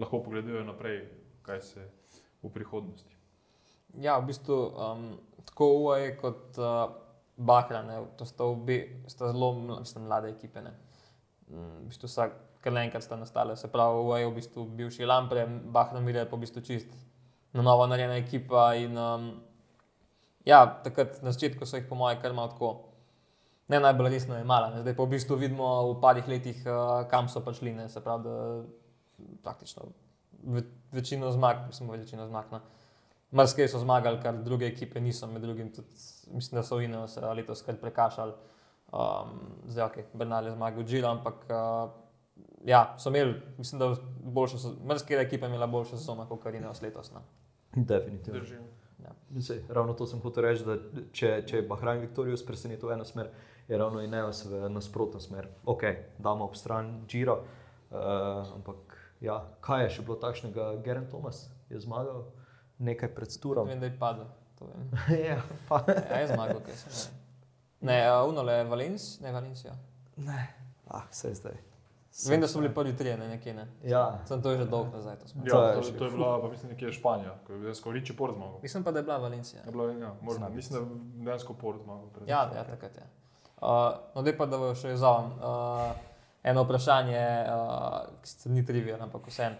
lahko pogledajo naprej, kaj se v prihodnosti. Ja, v bistvu um, tako UAE kot uh, Bahra, ne, to sta, obe, sta zelo mislim, mlade ekipe. Ne. Mm, V bistvu vsak, kar naenkrat sta nastale, se pravi, UAE v bistvu bivši Lampre, Bahra Miller pa v bistvu čist na novo narejena ekipa. In, um, ja, takrat na začetku so jih po mojem kar malo tako. Ne najbolj resno je mala, ne. zdaj pa v bistvu vidimo v parih letih, uh, kam so prišli. Ne. Se pravi, da praktično ve, večino zmag, mislim, večino zmag. No. Marsikaj so zmagali, kar druge ekipe niso, med drugim tudi, mislim, da so Ineos eh, letos kar prekašali. Um, zdaj, ok, Bernal je zmagal Džila, ampak uh, ja, so imeli, mislim, da boljšo, marsikaj ekipa je imela boljšo sezono kot kar Ineos letos. No. Definitivno. Drži. Sej, ravno to sem hotel reči, da če, če je Bahrain Victorious presenetil v eno smer, je ravno Ineos v nasprotno smer. Ok, damo ob stran Giro, uh, ampak ja, kaj je še bilo takšnega? Geren Thomas je zmagal nekaj pred Turom. Vem, da je padel. to vem. (laughs) ja, pa, Ja, je zmagal, kaj se ne. Ne, Unole je Valenc, ne Valencia. ne, ah, vse zdaj. Vem, da so bili prvi trije, ne nekje ne. Ja, Sem to je že dolgo nazaj. To. Ja, To je to, je bila, pa mislim, nekje Španija, ko je dejansko Riči Port zmagal. Mislim pa, da je bila Valencija. Je bila, ja, Znam. mislim, da je dejansko Port zmagal. pred- Ja, ja takrat je. Uh, no, zdaj pa da bo še izzovem. Uh, eno vprašanje, uh, ki se ni trivial, ampak vseeno.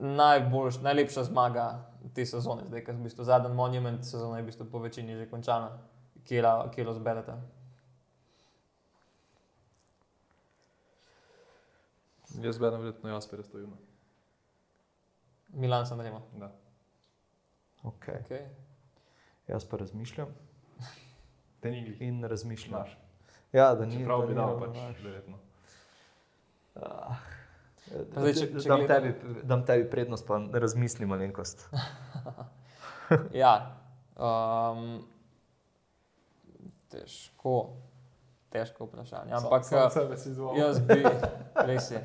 Najboljš, najlepša zmaga te sezone, zdaj, ker je v bistvu zadnji monument sezone, je v bistvu po večini že končana, kje jo zberete. Jaz berem verjetno Jasper Stojuna. Milan sem remo. Da. okay. Okay. Jaz pa razmišljam (laughs) Te ni glih. in razmišljam. Ja, da ni Čeprav da bi dal pač, verjetno. Ah, zdaj, če- če dam, gledam- tebi, dam tebi prednost, pa razmislim malenkost. (laughs) Ja, um, težko, težko vprašanje. Ampak sam, sam izvolil. Jaz bi, res je.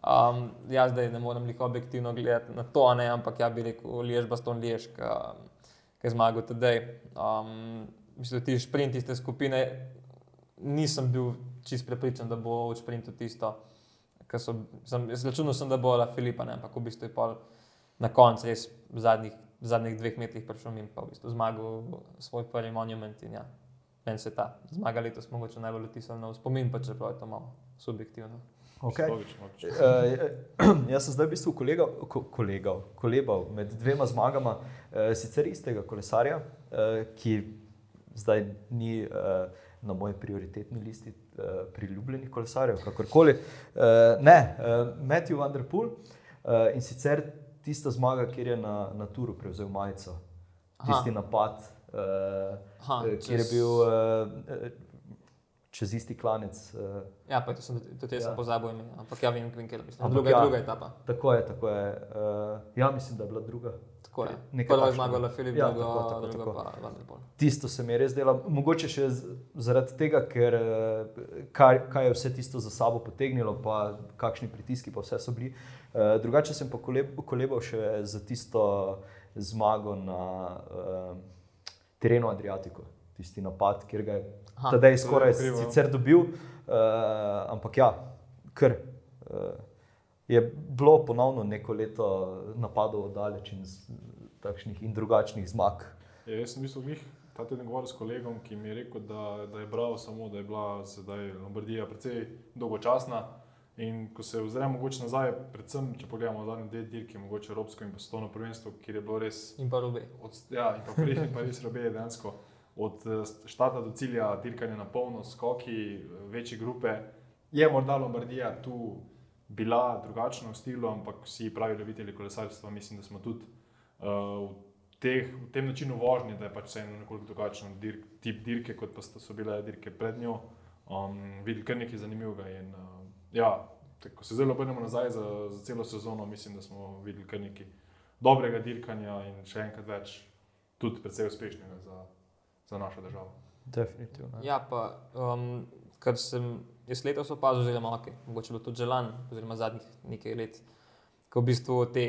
Um, jaz zdaj ne morem liko objektivno gledati na to, a ne, ampak ja bi rekel Liež, Baston Liež, ki je zmagal tedaj. Um, mislim, da ti šprinti iz te skupine, nisem bil čist prepričan, da bo v šprintu tisto. So, sem, jaz računal sem, da bo La Filipa, ne, ampak v bistvu je pol na koncu res v zadnjih, v zadnjih dveh metrih prišel in pa v bistvu zmagal svoj prvi monument. In ja, meni se je ta zmaga letos mogoče najbolj vtisnila v spomin, pa čeprav je to malo subjektivno. Okay. Logično, logično. Uh, jaz sem zdaj v bistvu kolega, ko, kolegal, kolebal med dvema zmagama, uh, sicer istega kolesarja, uh, ki zdaj ni uh, na moji prioritetni listi uh, priljubljenih kolesarjev, kakorkoli. Uh, ne, uh, Matthew Van Der Poel uh, in sicer tista zmaga, kjer je na, na Turu prevzel majico, tisti napad, uh, Aha, kjer je bil uh, čez isti klanec. Uh, Ja, pa to sem, tudi jaz Ja. sem pozabil ime, ampak ja, vem, vem je bilo. Ampak Druga, ja. druga etapa. Tako je, tako je. Uh, ja, mislim, da je bila druga. Tako je. Nekaj Prva je zmagala Filip, Ja, druga, tako, tako, druga tako. pa Vanderpool. Tisto se mi je res zdelo, mogoče še zaradi tega, ker eh, kaj, kaj je vse tisto za sabo potegnilo, pa kakšni pritiski pa vse so bili. Uh, drugače sem pa koleb, kolebal še za tisto zmago na uh, terenu Adriatiku, tisti napad, kjer ga je tedaj to je skoraj krivo. sicer dobil, uh, ampak ja, kar. Uh, je bilo ponovno neko leto napadov oddaleč in z- takšnih in drugačnih zmag. Ja, jaz sem v bistvu glih ta teden govoril s kolegom, ki mi je rekel, da, da je bral samo, da je bila sedaj Lombardija precej dolgočasna. In ko se ozremo mogoče nazaj, predvsem če pogledamo zadnje dve dirke, mogoče Evropsko in pa Svetovno prvenstvo, kjer je bilo res In pa robe. Od, ja, in pa prej, in pa res robe dejansko. Od eh, štarta do cilja, dirkanje na polno, skoki, eh, večje grupe. Je morda Lombardija tu bila drugačna v stilu, ampak vsi pravi ljubitelji kolesarstva, mislim, da smo tudi uh, v, teh, v tem načinu vožnje, da je pač vseeno nekoliko drugačen dirk, tip dirke, kot pa so bile dirke pred njo. Um, videli kar nekaj zanimivega. In, uh, ja, ko se zelo obrnemo nazaj za, za celo sezono, mislim, da smo videli kar nekaj dobrega dirkanja in še enkrat več, tudi precej uspešnega za, za našo državo. Definitivno. Ja, pa um, kar sem jaz letos opazil, oziroma okay, mogoče bilo tudi želan, oziroma zadnjih nekaj let, ko v bistvu te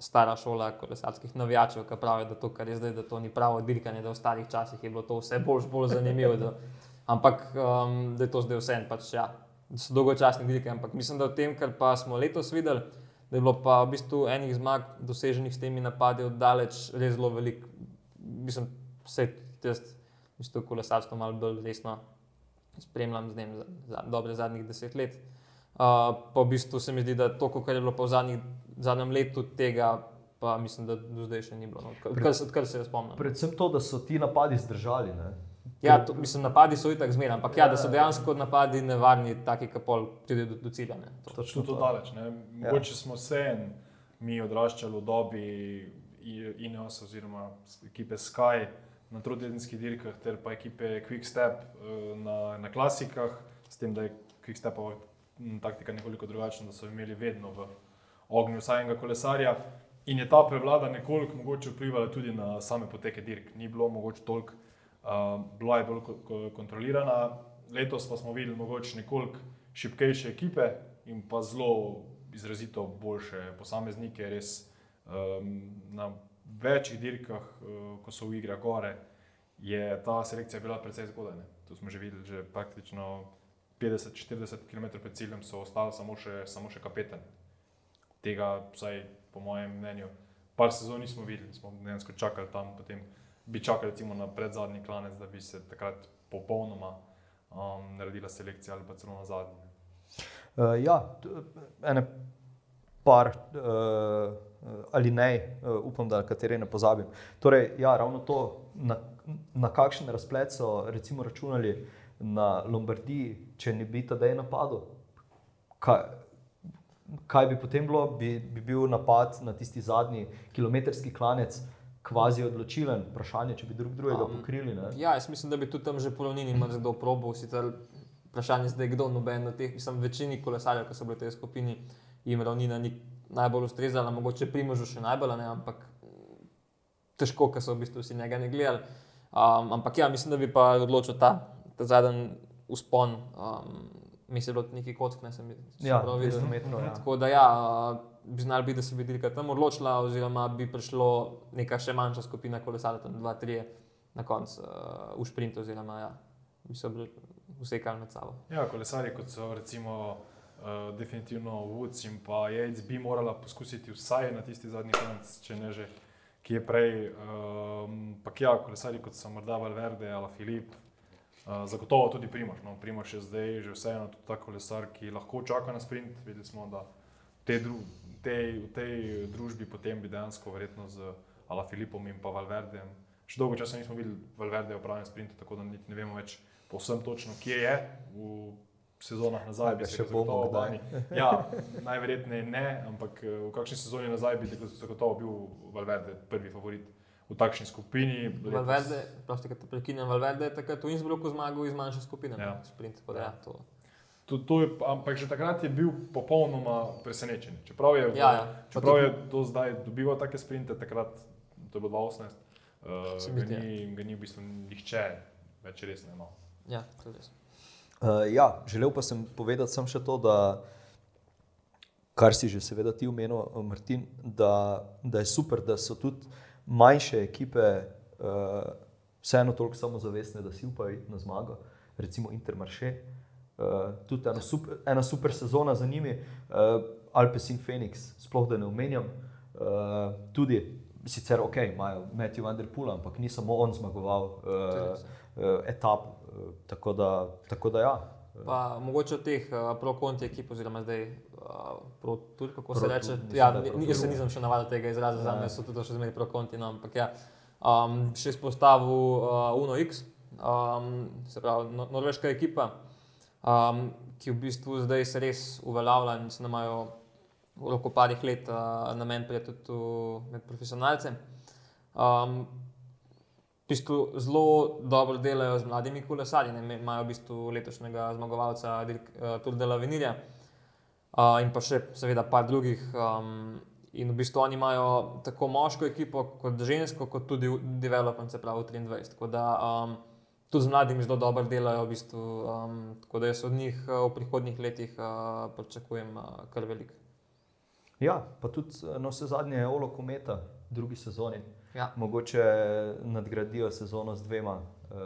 stara šola kolesarskih navijačev, ki pravijo, da to, kar je zdaj, da to ni pravo dirkanje, da v starih časih je bilo to vse bolj, bolj zanimivo. Da, ampak um, da je to zdaj vse en pač, ja, da so dolgočasni dirke. Ampak mislim, da v tem, kar pa smo letos videli, da je bilo pa v bistvu enih zmag doseženih s temi napadi oddaleč res zelo veliko. Mislim, vse jaz, v bistvu kolesarstvo malo bolj resno spremljam z njim za, za dobre zadnjih deset let. Uh, pa v bistvu se mi zdi, da to, kar je bilo pa v zadnjih, zadnjem letu tega, pa mislim, da do zdaj še ni bilo, no, odkar, se- odkar se jaz spomnim. Predvsem to, da so ti napadi zdržali. Ne? Ja, to, mislim, napadi so itak zmeraj, ampak ja, da so dejansko napadi nevarni, taki, ki pol pride do, do cilja. ne. To. Točno Tudi to daleč. Ne? Mogoče smo se en, mi odraščali v dobi I- Ineos oziroma ekipe Sky na trotedenskih dirkah, ter pa ekipe Quickstep eh, na, na klasikah, s tem, da je Quickstepova m, taktika nekoliko drugačna, da so imeli vedno v ognju vsaj enega kolesarja. In je ta prevlada nekoliko mogoče vplivala tudi na same poteke dirk. Ni bilo mogoče toliko, uh, bila je bolj ko- ko- kontrolirana. Letos pa smo videli mogoče nekoliko šipkejše ekipe in pa zelo izrazito boljše posameznike, res um, na večjih dirkah, uh, ko so v igri gore, je ta selekcija bila precej zgodaj. ne. To smo že videli, že praktično 50-40 km pred ciljem so ostali samo še, samo še kapetani. Tega, vsaj po mojem mnenju, par sezon nismo videli, smo dejansko čakali tam, potem bi čakali recimo na predzadnji klanec, da bi se takrat popolnoma um, naredila selekcija ali pa celo na zadnji. Uh, ja, t- ene par uh, ali ne, uh, upam, da katere ne pozabim. Torej, ja, ravno to, na, na kakšen razplet so recimo računali na Lombardiji, če ne bi tedaj napadel. Kaj, kaj bi potem bilo? Bi, bi bil napad na tisti zadnji kilometrski klanec kvazi odločilen, vprašanje, če bi drug drugega Um, pokrili. Ne? Ja, jaz mislim, da bi tudi tam že po ravnini marsikdo probal. Sicer vprašanje zdaj, kdo noben od teh, mislim, večini kolesarjev, ki so bili v tej skupini, jim ravnina ni najbolj ustrezala, mogoče primožu še najbolj, ne, ampak težko, ker so v bistvu vsi njega ne gledali. Um, ampak ja, mislim, da bi pa odločil ta, ta zadnji uspon. Um, Mislim, da je bilo neki kock, ne sem, sem Ja, prav videl. 200 metrov, ja. Tako da ja, bi znali biti, da se bi dirka tam odločila, oziroma bi prišlo neka še manjša skupina kolesarjev, tam dva, tri na koncu uh, v sprintu, oziroma ja, bi se usekali med sabo. Ja, kolesarji, kot so recimo uh, definitivno Woods in pa Yates, bi morala poskusiti vsaj na tisti zadnji konec, če ne že, ki je prej. Um, pa ja, kolesarji, kot so morda Valverde ali Filip, uh, zagotovo tudi Primož. No, Primož je zdaj že vseeno tudi ta kolesar, ki lahko čaka na sprint. Videli smo, da v tej, dru, tej, v tej družbi potem bi dejansko verjetno z Ala Filipom in pa Valverdejem. Še dolgo časa nismo videli Valverde v pravem sprintu, tako da niti ne vemo več povsem točno, kje je v sezonah nazaj. Bi se zagotovo kdaj. bani. Ja, najverjetneje ne, ampak eh, v kakšni sezoni nazaj bi zagotovo bil Valverde prvi favorit v takšni skupini. Letos- Valverde, prosti, da te prekinem, Valverde je takrat v Innsbrucku zmagal iz manjše skupine, Ja. ja. sprint. Tako da, ja, to. To, to je, ampak že takrat je bil popolnoma presenečen. Čeprav je, Ja, ja. Čeprav je do zdaj dobival take sprinte, takrat to je bilo 2018, uh, Se mi ga, ja. ni, ga ni v bistvu nihče več res ne imel. Ja, to je res. Uh, ja, želel pa sem povedati sem še to, da kar si že seveda ti omenil, eh, Martin, da, da je super, da so tudi manjše ekipe uh, vseeno toliko samozavestne, da si upajo na zmago, recimo Intermarše. Uh, tudi ena super, ena super sezona za njimi. Uh, Alpes in Phoenix, sploh da ne omenjam, uh, tudi sicer ok, imajo Matthew Vanderpool, ampak ni samo on zmagoval uh, uh, etap. Tako, da, tako da ja. Pa mogoče od teh uh, pro-konti ekip, oziroma zdaj uh, pro-tur, kako se Pro-tur, reče. Ja, ni- jaz se nisem še navadil tega izraza, za Ja. me so tudi še zmeraj pro-konti. No, ampak ja, um, še izpostavil uh, Uno X, um, se pravi no, norveška ekipa, um, ki v bistvu zdaj se res uveljavlja in se nam imajo v roku parih let uh, namen prijeti tudi med profesionalce. Um, bistvu zelo dobro delajo z mladimi kolesarji. ne, Imajo v bistvu letošnjega zmagovalca eh, Tour de la Venirja uh, in pa še seveda par drugih. Um, in v bistvu oni imajo tako moško ekipo, kot žensko, kot tudi development, se pravi 23. Tako da um, tudi z mladimi zelo dobro delajo, v bistvu, um, tako da jaz od njih eh, v prihodnjih letih uh, pričakujem uh, kar veliko. Ja, pa tudi eh, na vse zadnje je Olo Kometa, drugi sezoni. Ja. Mogoče nadgradijo sezono z dvema uh,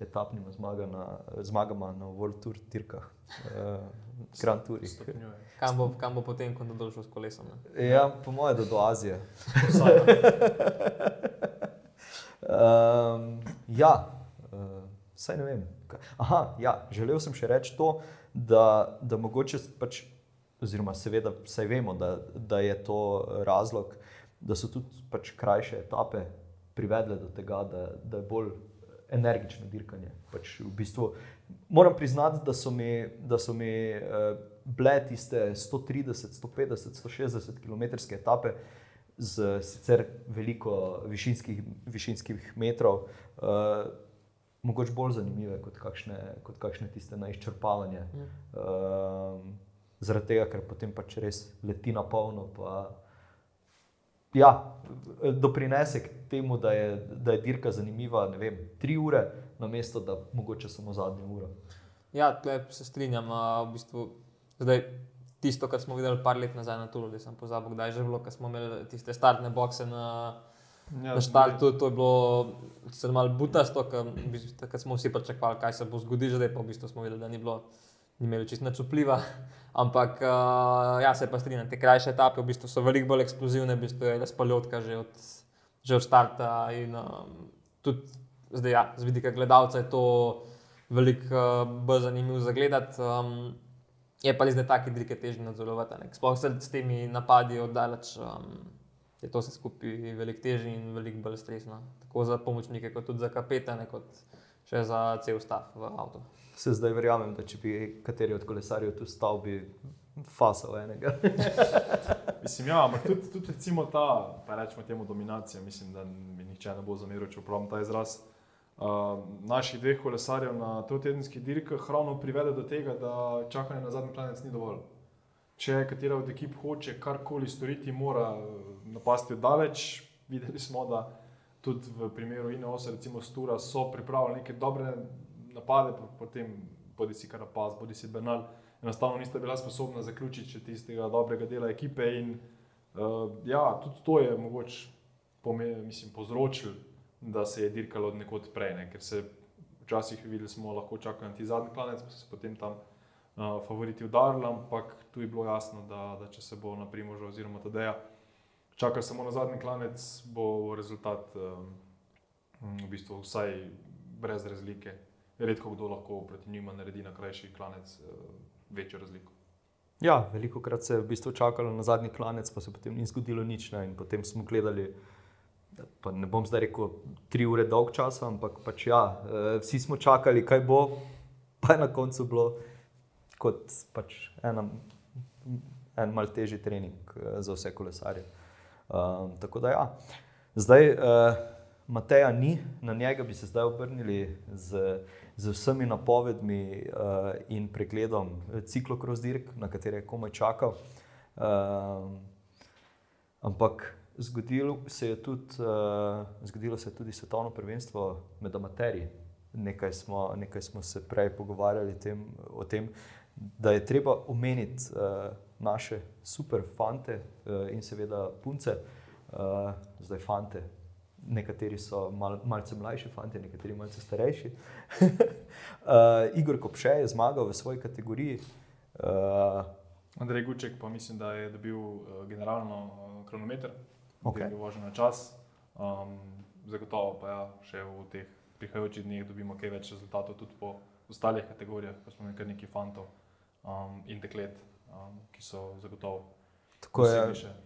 etapnima zmagama, zmagama na World Tour dirkah, uh, Grand Tourih. Kam bo, kam bo potem, ko bo šel s kolesom? Ne? Ja, po mojem, do, do Azije. Um, ja, uh, saj ne vem. Aha, ja, želel sem še reči to, da, da mogoče pač, oziroma seveda, saj vemo, da, da je to razlog, da so tudi pač krajše etape privedle do tega, da, da je bolj energično dirkanje. Pač v bistvu, moram priznati, da so mi, da so mi uh, bile tiste 130, 150, 160 km etape z sicer veliko višinskih, višinskih metrov, uh, mogoče bolj zanimive kot kakšne, kot kakšne tiste na izčrpavanje. Mm. Um, zaradi tega, ker potem pač res leti na polno. Pa, ja, doprinese k temu, da je, da je dirka zanimiva, ne vem, tri ure, namesto da mogoče samo zadnjo uro. Ja, tukaj se strinjam. a, V bistvu, zdaj, tisto, kar smo videli par let nazaj na Tulu, da sem pozabil, kdaj je že bilo, ko smo imeli tiste startne bokse na, Ja, na štartu. To je bilo malo butasto, ker v bistvu, smo vsi pričakovali, kaj se bo zgodilo, zdaj pa v bistvu smo videli, da ni bilo. Ni imeli čisto nič vpliva, (laughs) ampak uh, ja, se pa strinjam, te krajše etape v bistvu so veliko bolj eksplozivne, v bistvu je razpaljotka že od, že od starta. In, um, tudi zdaj, ja, z vidika gledalca je to veliko uh, bolj zanimivo za gledati. Um, je pa res, da je taki dirke težje nadzorovati. Sploh se s temi napadi oddaleč. Um, Je to vse skupaj veliko težje in veliko bolj stresno. Tako za pomočnike, kot tudi za kapetane, kot še za cel stav v avtu. Se zdaj verjamem, da če bi kateri od kolesarjev tu stal, bi fasal enega. (laughs) Mislim, ja, ampak tudi, tudi recimo ta, pa rečemo temu dominacija, mislim, da mi nihče ne bo zameril, če uporabim ta izraz. Uh, naših dveh kolesarjev na trotedenskih dirkah ravno privede do tega, da čakanje na zadnji klanec ni dovolj. Če katera od ekip hoče karkoli storiti, mora eh, napasti oddaleč. Videli smo, da tudi v primeru Ineosa, recimo Stura, so pripravili neke dobre napade, pa potem bodi si Karapaz, bodi si Bernal, enostavno nista bila sposobna zaključiti še tistega dobrega dela ekipe. In uh, ja, tudi to je mogoče povzročilo, da se je dirkalo od nekod prej, ne? ker se včasih videli smo lahko čakali na ti zadnji klanec, pa so se potem tam uh, favoriti udarili, ampak tu je bilo jasno, da, da če se bo na Primožu oziroma Tadeja čakal samo na zadnji klanec, bo rezultat um, v bistvu vsaj brez razlike. Redko kdo lahko proti njima naredi na krajši klanec uh, večjo razliko. Ja, veliko krat se je v bistvu čakalo na zadnji klanec, pa se potem ni zgodilo nič. Ne? In potem smo gledali, pa ne bom zdaj rekel, tri ure dolg čas, ampak pač ja, eh, vsi smo čakali, kaj bo, pa je na koncu bilo kot pač ena, en mal težji trening eh, za vse kolesarje. Um, tako da ja, zdaj. Uh, Mateja ni, na njega bi se zdaj obrnili z, z vsemi napovedmi uh, in pregledom ciklokros dirk, na katere je komaj čakal. Uh, ampak zgodilo se, je tudi, uh, zgodilo se je tudi svetovno prvenstvo med amaterji. Nekaj smo, nekaj smo se prej pogovarjali tem, o tem, da je treba omeniti uh, naše super fante uh, in seveda punce, uh, zdaj fante, nekateri so mal, malce mlajši, fanti, nekateri malce starejši. uh, (laughs) Igor Kopše je zmagal v svoji kategoriji. Uh, Andrej Guček pa mislim, da je dobil uh, generalno uh, kronometer, Ok. ki je bil vožen na čas. Um, zagotovo pa ja, še v teh prihajajočih dneh dobimo kaj več rezultatov tudi po ostalih kategorijah, ko smo kar nekaj fantov um, in deklet, um, ki so zagotovo. Tako je,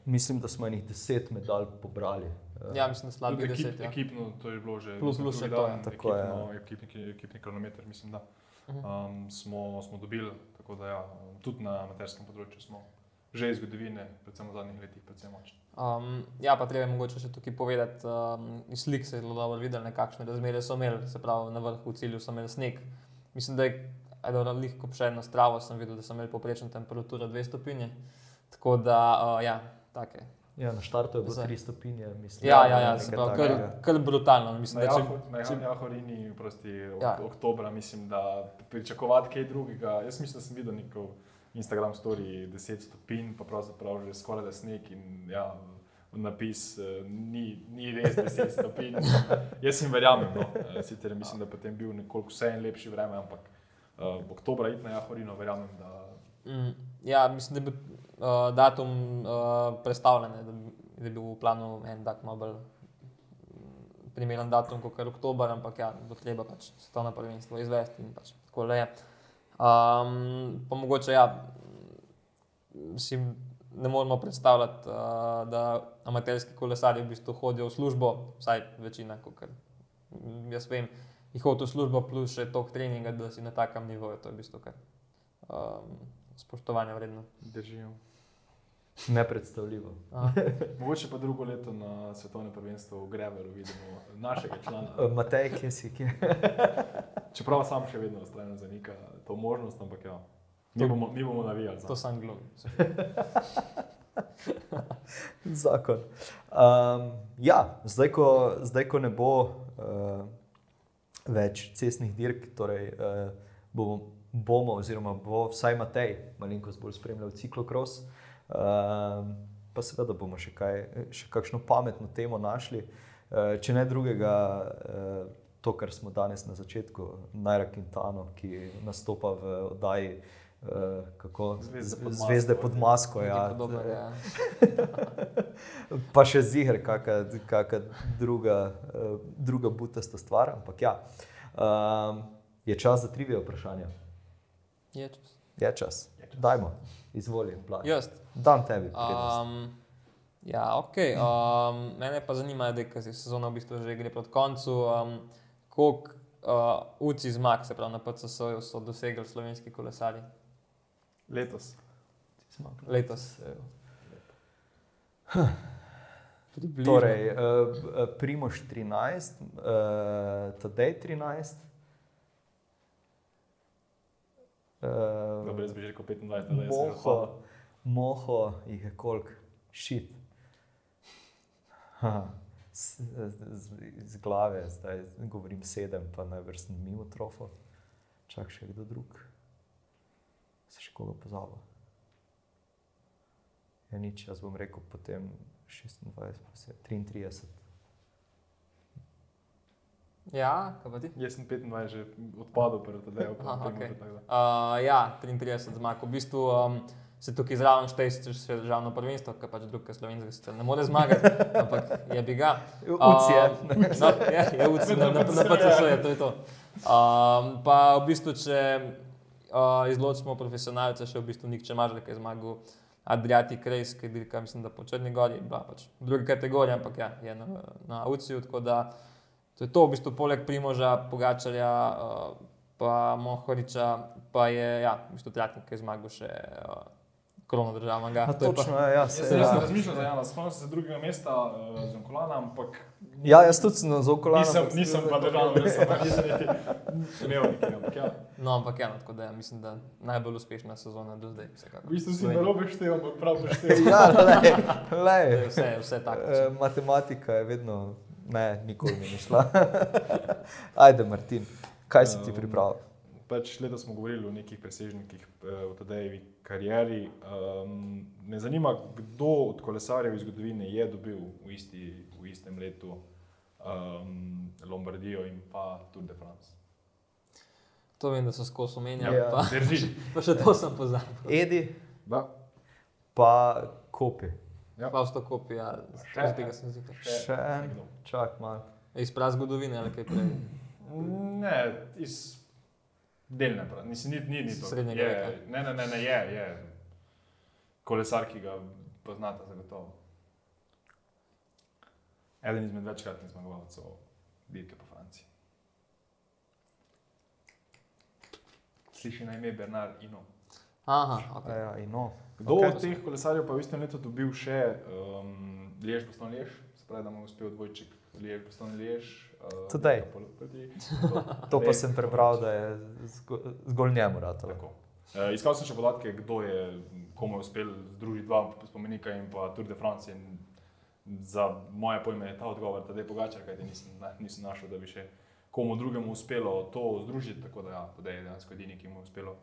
mislim, da smo enih deset medalj pobrali. Eh, Ja, mislim, da slabih ekip, deset. Ja. ekipno, to je bilo že Plus- mislim, plus še to, dan. Tako je, ekipno, ekipni, ekipni kronometer, mislim, da Mhm. um, smo, smo dobili. Tako da ja, tudi na amaterskem področju smo že iz zgodovine, predvsem v zadnjih letih, predvsem močni. Um, ja, pa treba je mogoče še tukaj povedati, um, iz slik se je zelo dobro videlo, ne, kakšne razmere so imeli, se pravi na vrhu v cilju so imeli sneg. Mislim, da je eno lahko še eno stravo, sem videl, da so imeli poprečno temperaturo 2 stopinje. Tako da, uh, ja, take. Ja, na štartu je bilo Zdaj. 3 stopinje, mislim. Ja, ja, ja, takega. kar, kar brutalno. Mislim, Na, da če, na če- Jahorini, prosti, Ja. ja. oktobra, mislim, da pričakovati kaj drugega. Jaz mislim, da sem videl neko Instagram story 10 stopinj, pa pravzaprav že skoraj da sneg in ja, napis eh, ni, ni res 10 stopinj. Jaz jim verjamem, no. Eh, sicer mislim, da je potem bil nekoliko vseeno lepši vreme, ampak uh, oktobra iti na Jahorino, verjamem, da mm, ja, mislim, da bil uh, datum uh, predstavljen, da, da je bil v planu en tak malo bolj mm, primeren datum kot kar oktober, ampak ja, bo treba pač svetovno prvenstvo izvesti in pač tako le je. Um, pa mogoče ja, si ne moremo predstavljati, uh, da amaterski kolesarji v bistvu hodijo v službo, vsaj večina, kot jaz vem, jih hodi v službo, plus še tok treninga, da si na takem nivoju. To je v bistvu kar um, spoštovanja vredno. držijo. Nepredstavljivo. Aha. Mogoče pa drugo leto na svetovnem prvenstvu v Greveru vidimo našega člana. (laughs) Matej, kje si? Kje? (laughs) Čeprav sam še vedno ustrajno zanika to možnost, ampak ja, mi bomo, mi bomo navijali. To Za. sem glov. (laughs) Zakon. Um, ja, zdaj ko, zdaj, ko ne bo uh, več cestnih dirk, torej uh, bomo, bomo, oziroma bo vsaj Matej malenkost bolj spremljal ciklokros, um, pa seveda bomo še, kaj, še kakšno pametno temo našli. Uh, če ne drugega, uh, to, kar smo danes na začetku, Najra Quintano, ki nastopa v oddaji. Kako Zvezde pod masko. Zvezde pod masko ja. Dober, ja. (laughs) pa še ziger, kakšna druga, druga butasta stvar. Ampak ja, um, je čas za trivije vprašanja. Je čas. Je čas. Dajmo, izvoli. Blaj. Jaz. Dam tebi. prednost. Um, ja, ok. Um, mene pa zanima, da je sezona v bistvu že gre proti koncu. Um, koliko uh, UCI zmag, se pravi na PCS-ju, so dosegli slovenski kolesari Letos. letos? Približno. Torej, uh, Primoš 13, uh, Tadej 13. Uh, Dobro, jaz bi že rekel 25, da je se Moho, moho jih je koliko, šit. Z, z, z glave, zdaj govorim sedem, pa najbrž sem mimo trofo. Čak še kdo drug. Se še koga pozabo. Ja, nič, jaz bom rekel potem 26, pa se 33. Ja, kaj pa ti? Jaz sem 25 že odpadel, prvo tedaj, pa da. Uh, ja, 33 zmag. V bistvu um, se tukaj zraven šteje še državno prvenstvo, ki pač druge slovenske sicer ne more zmagati, (laughs) ampak je bi ga. Uci je. Um, no, je, je uci, na, na, na PCS je, to je to. Um, pa v bistvu, če uh, izločimo profesionalce, še v bistvu Nik Čemažer, ki je zmagal. Adriatic Race, ki je dirka, mislim, da po Črni Gori, bila pač druga kategorija, ampak ja, je na, na Uciju, tako da to je to, v bistvu poleg Primoža, Pogačarja, uh, pa Mohoriča, pa je ja, v bistvu Tratnik, ki je zmagal še uh, krono državnega. A, To je pa- točno, ja, ja, Jaz se, sem ja. razmišljal za Jana, spomnim se drugega mesta uh, z Onkolana, ampak ja, jaz tudi sem za okolje. nisem, nisem pa držal, da sem pa nisem niti imel nekaj. Ampak ja, No, ampak ja, no, tako da ja, mislim, da najbolj uspešna sezona do zdaj. v bistvu si narobe štel, ampak prav (laughs) poštel. Ja, To lej. je Vse, vse tako. E, matematika je vedno, ne, nikoli mi ni šla. (laughs) Ajde, Martin, kaj si ti Um, pripravil? Pač letos smo govorili o nekih presežnikih eh, v Tadejevi karieri. Um, me zanima, kdo od kolesarjev iz zgodovine je dobil v, isti, v istem letu um, Lombardijo in pa Tour de France. To vem, da so skozi omenjali, Ja. pa, (laughs) pa še to sem pozabil. Edi, Da, pa kopi. Ja. Fausto kopija, Še- ja, tega sem zikal. Še en, nekdo. čak malo. Iz prav zgodovine ali kaj prej. Ne, iz delne, prav. Nisi, ni, ni, ni to. Srednjega je, veka. Ne, ne, ne, ne, je, je. Kolesar, ki ga poznate, zagotovo. Eden izmed večkratnih zmagovalcev dirke po Franciji. Sliši na ime Bernard Ino. Aha, ok. Ja, in no. Kdo Ok. okay. od teh kolesarjev pa je v istem letu dobil še um, Liež, Boston Liež, se pravi, da mu je uspel dvojček Liež, Boston Liež. Uh, Tadej. To, To pa sem prebral, da je zgo, zgolj njemu ratalo. Tako. Uh, iskal sem še podatke, kdo je komu je uspel združiti dva spomenika in pa Tour de France. In za moje pojme je ta odgovor tedaj pogačar, kajti nisem, na- nisem našel, da bi še komu drugemu uspelo to združiti. Tako da ja, tedaj je dejansko edini, ki mu je uspelo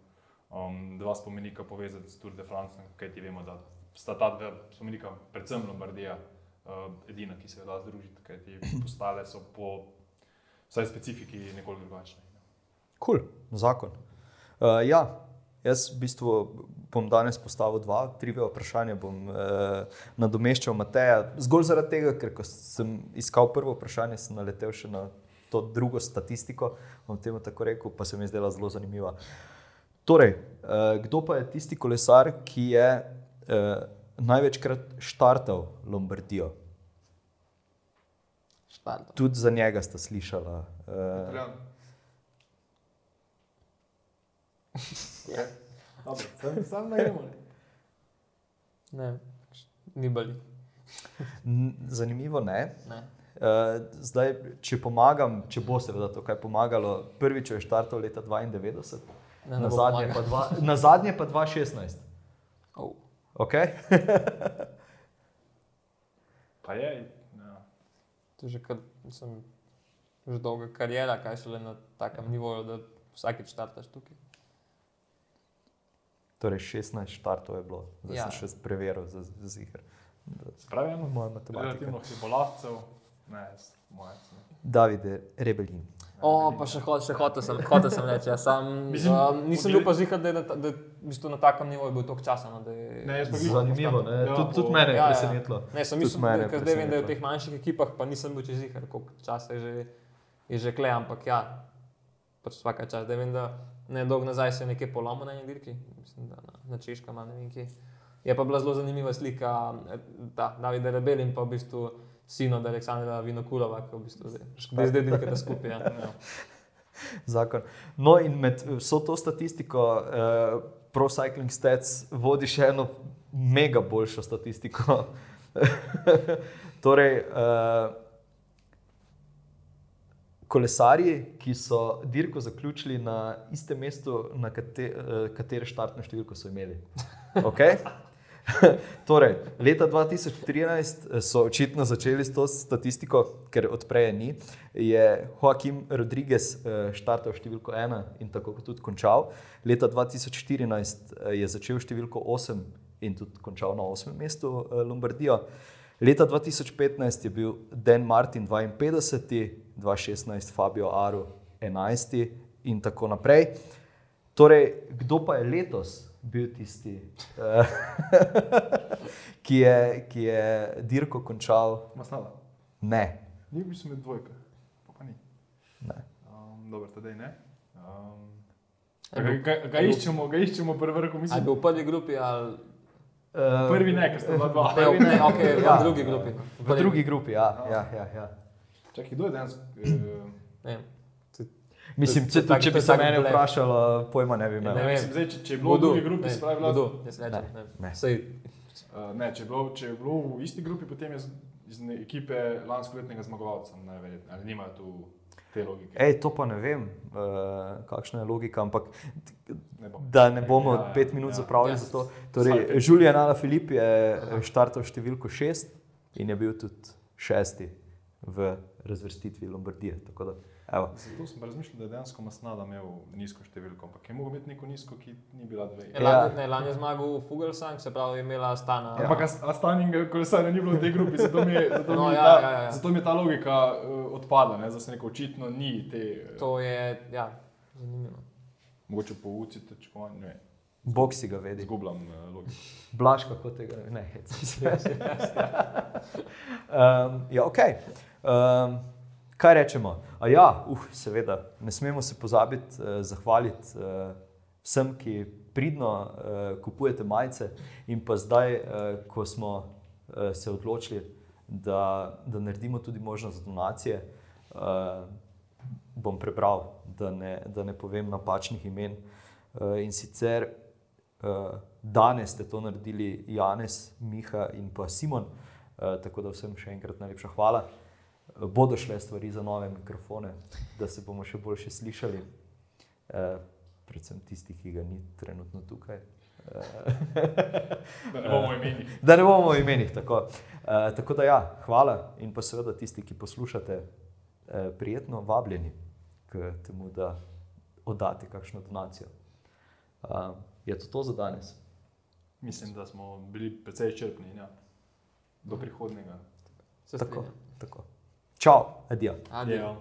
um, dva spomenika povezati s Tour de France, kajti vemo, da sta ta dva spomenika, predvsem Lombardija, uh, edina, ki se jo da združiti, kajti (clears throat) postale so po vsaj specifiki nekoliko drugačne. Kul, cool, zakon. Uh, ja, jaz v bistvu bom danes postavil dva, tri vprašanja. Bom uh, nadomeščal Mateja, zgolj zaradi tega, ker ko sem iskal prvo vprašanje, sem naletel še na to drugo statistiko, bom temu tako rekel, pa se mi je zdela zelo zanimiva. Torej, uh, kdo pa je tisti kolesar, ki je uh, največkrat štartal Lombardijo? Štarto. Tudi za njega sta slišala. Uh, Italijan. Dobro, sam, sam najemo. Ne, ni bali. Zanimivo ne. Ne. Uh, zdaj, če pomagam, če bo seveda to kaj pomagalo, prvič je štartal leta 92, Ne, na zadnje, pa dva, na zadnje pa 2016. Oh. Okay? Pa je. Ja. To je že kar, mislim, že dolga karijera, kaj šele na takem nivoju, da vsakeč štartaš tukaj. Torej, 16 štartov je bilo, zdaj ja. Sem še preveril za zihar. Pravi, Moja matematika. relativno hribolavcev. Ne, moje. ne. Davide Rebelin. O, pa še, ho, še hotel sem, hotel sem reči. Ja, sam, Mislim, um, nisem bil pa zihar, da je, da je v bistvu na takem nivoju bil toliko časa. No, da je, Ne, jaz pa glih- Zanimivo, ne? Ja, Tudi, po- mene je Ja, ja. presenetilo. Ne, sem mislil, da ker zdaj vem, da je v teh manjših ekipah, pa nisem bil čez jih, koliko časa je že, je že kle, ampak ja, pač vsaka čas. Da vem, da ne dolgo nazaj se je nekaj polomilo na eni dirki, mislim, da na, na češkem, ne vem kje. Je pa bila zelo zanimiva slika, eh, da Davida Rebel in pa v bistvu sin od Aleksandra Vinokulova, ki v bistvu zdaj, zdaj, zdaj dirkata skupaj. Ja. (laughs) Ja. Zakon. No, in med vso to statistiko, uh, Pro Cycling Stats vodi še eno mega boljšo statistiko. (laughs) torej, uh, kolesarji, ki so dirko zaključili na istem mestu, na kate, uh, katere štartno številko so imeli. Okay? (laughs) torej, leta 2013 so očitno začeli s to statistiko, ker odprej ni. Je Joaquim Rodriguez eh, štartal številko ena in tako tudi končal. Leta 2014 eh, je začel številko 8 in tudi končal na 8. mestu eh, Lombardijo. Leta 2015 je bil Dan Martin 52, 2016 Fabio Aru 11 in tako naprej. Torej, kdo pa je letos bil tisti, eh, (laughs) ki, je, ki je dirko končal? Masnada. Ne. Ni bil sem med dvojka, pa, pa ni. ne. Um, dobro, tedaj ne. Um, bil- ga, ga, iščemo, ga iščemo pri vrhu, Ali je mislim. bil v prvi grupi ali Uh, Prvi ne, ker sta bila dva. ne, v- ne, okay, v Ja. drugi grupi. V drugi grupi, ja. ja, ja, ja. Čakaj, kdo je danes? Uh, Ne, Mislim, če, je tak- če bi je se mene blef. vprašal, pojma ne bi imel. Ne mislim, zdaj, če, če je bilo v drugi grupi, se pravi? Jaz ne Ne, uh, ne, če, je bilo, če je bilo v isti grupi, potem je z, iz ekipe lanskoletnega zmagovalca, najverjetneje. Ali nimajo tu te logike? Ej, to pa ne vem, uh, kakšna je logika, ampak Ne bom. da ne bomo Ja, ja, pet minut ja. zapravili Ja. za to. Torej. Julian Alaphilippe je eh, štartal številko šest in je bil tudi šesti v razvrstitvi Lombardije. Tako da, evo. Zato sem pa razmišljal, da je dejansko Masnada imel nizko številko, ampak je mogel imeti neko nizko, ki ni bila dve. Ja. Lani, ne, lani je zmagal Fugelsang, se pravi, je imela Stana. Ja. Ampak Astaninga kolesarja ni bilo v tej grupi, zato mi je, (laughs) zato No, mi je, ja, ta, ja, ja. zato mi je ta logika uh, odpada, ne? zato se neko očitno ni te, uh, To je, ja, zanimivo. mogoče po uci tečkovanja, ne. Bog si ga vedi. Zgubljam uh, logiko. Blaž, kako tega ne hec. um, (laughs) (laughs) ja, ok. Um, kaj rečemo? A ja, uh, seveda, ne smemo se pozabiti uh, zahvaliti uh, vsem, ki pridno uh, kupujete majice in pa zdaj, uh, ko smo uh, se odločili, da, da naredimo tudi možnost za donacije, uh, bom prebral, da ne, da ne povem napačnih imen. Uh, in sicer uh, danes ste to naredili Janez, Miha in pa Simon, uh, tako da vsem še enkrat najlepša hvala. Bodo šle stvari za nove mikrofone, da se bomo še boljše slišali, uh, predvsem tisti, ki ga ni trenutno tukaj. (laughs) Da ne bomo imeli. Da ne bomo v imenih. Tako. Uh, tako da, ja, hvala in pa seveda tisti, ki poslušate, uh, prijetno vabljeni k temu, da oddate kakšno donacijo. Uh, je to, to za danes? Mislim, da smo bili precej izčrpni. Ja. Do prihodnega. Se Tako. tako. Čau, adijo. Adijo. Ja.